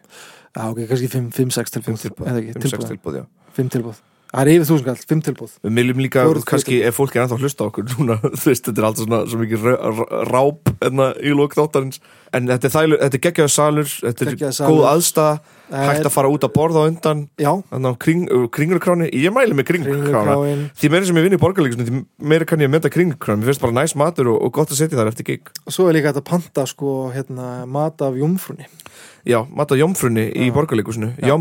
Já, ok, kannski 5-6 tilbúð Fimm tilbúð, Eða ekki, 5-6 tilbúð tilbúð, já. 5 tilbúð Það er yfir þúsund kall, 5 tilbúð Við viljum líka, kannski, ef fólk er ennþá að hlusta okkur núna, þú veist, þetta er alltaf svona svo mikið rá- rá- ráp enna í lók þáttarins. En þetta er, þælu, þetta er geggjaður salur þetta er góð aðstæða hægt að fara út að borða á undan. Þannig að kring, kringlukráni, ég mæli með kringlukráin. Því meira sem ég vinn í borgarleikusinu því meira kann ég að mynda kringlukrána. Mér finnst bara næs matur og, og gott að setja þar eftir gig. Og svo er líka að panta sko, hérna, mat af jumfrunni já, mat á jómfrunni í borgarleikusinu Já.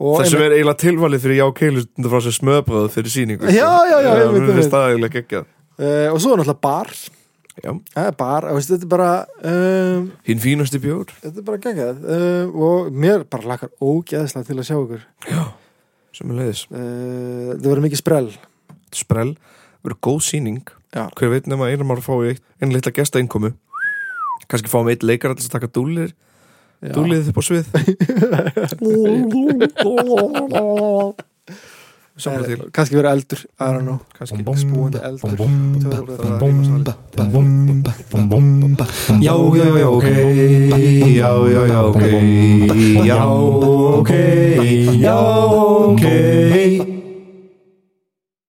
Það sem er eiginlega tilvalið fyrir já keilustundu frá sér smöðbröð fyrir síningu Já, já, já, einmitt, finnst einmitt. það uh, Og svo er náttúrulega bar. Já, Það er bar, veist, þetta er bara um, hinn fínasti bjór. Þetta er bara geggjað. Uh, Og mér bara lakar ógeðslega til að sjá ykkur. Sem er leiðis uh, Það verður mikið sprell. Sprell, verður góð síning Já. hver veit nema einum ára fái eitt einn litla gesta innkomu kannski fáum eitt leikar til að taka dúlir Já. dúlið upp á svið Eh, Kannski verður eldur, I don't know kannski Spúandi eldur já, já, já, ok já, já, já, ok já, ok já, ok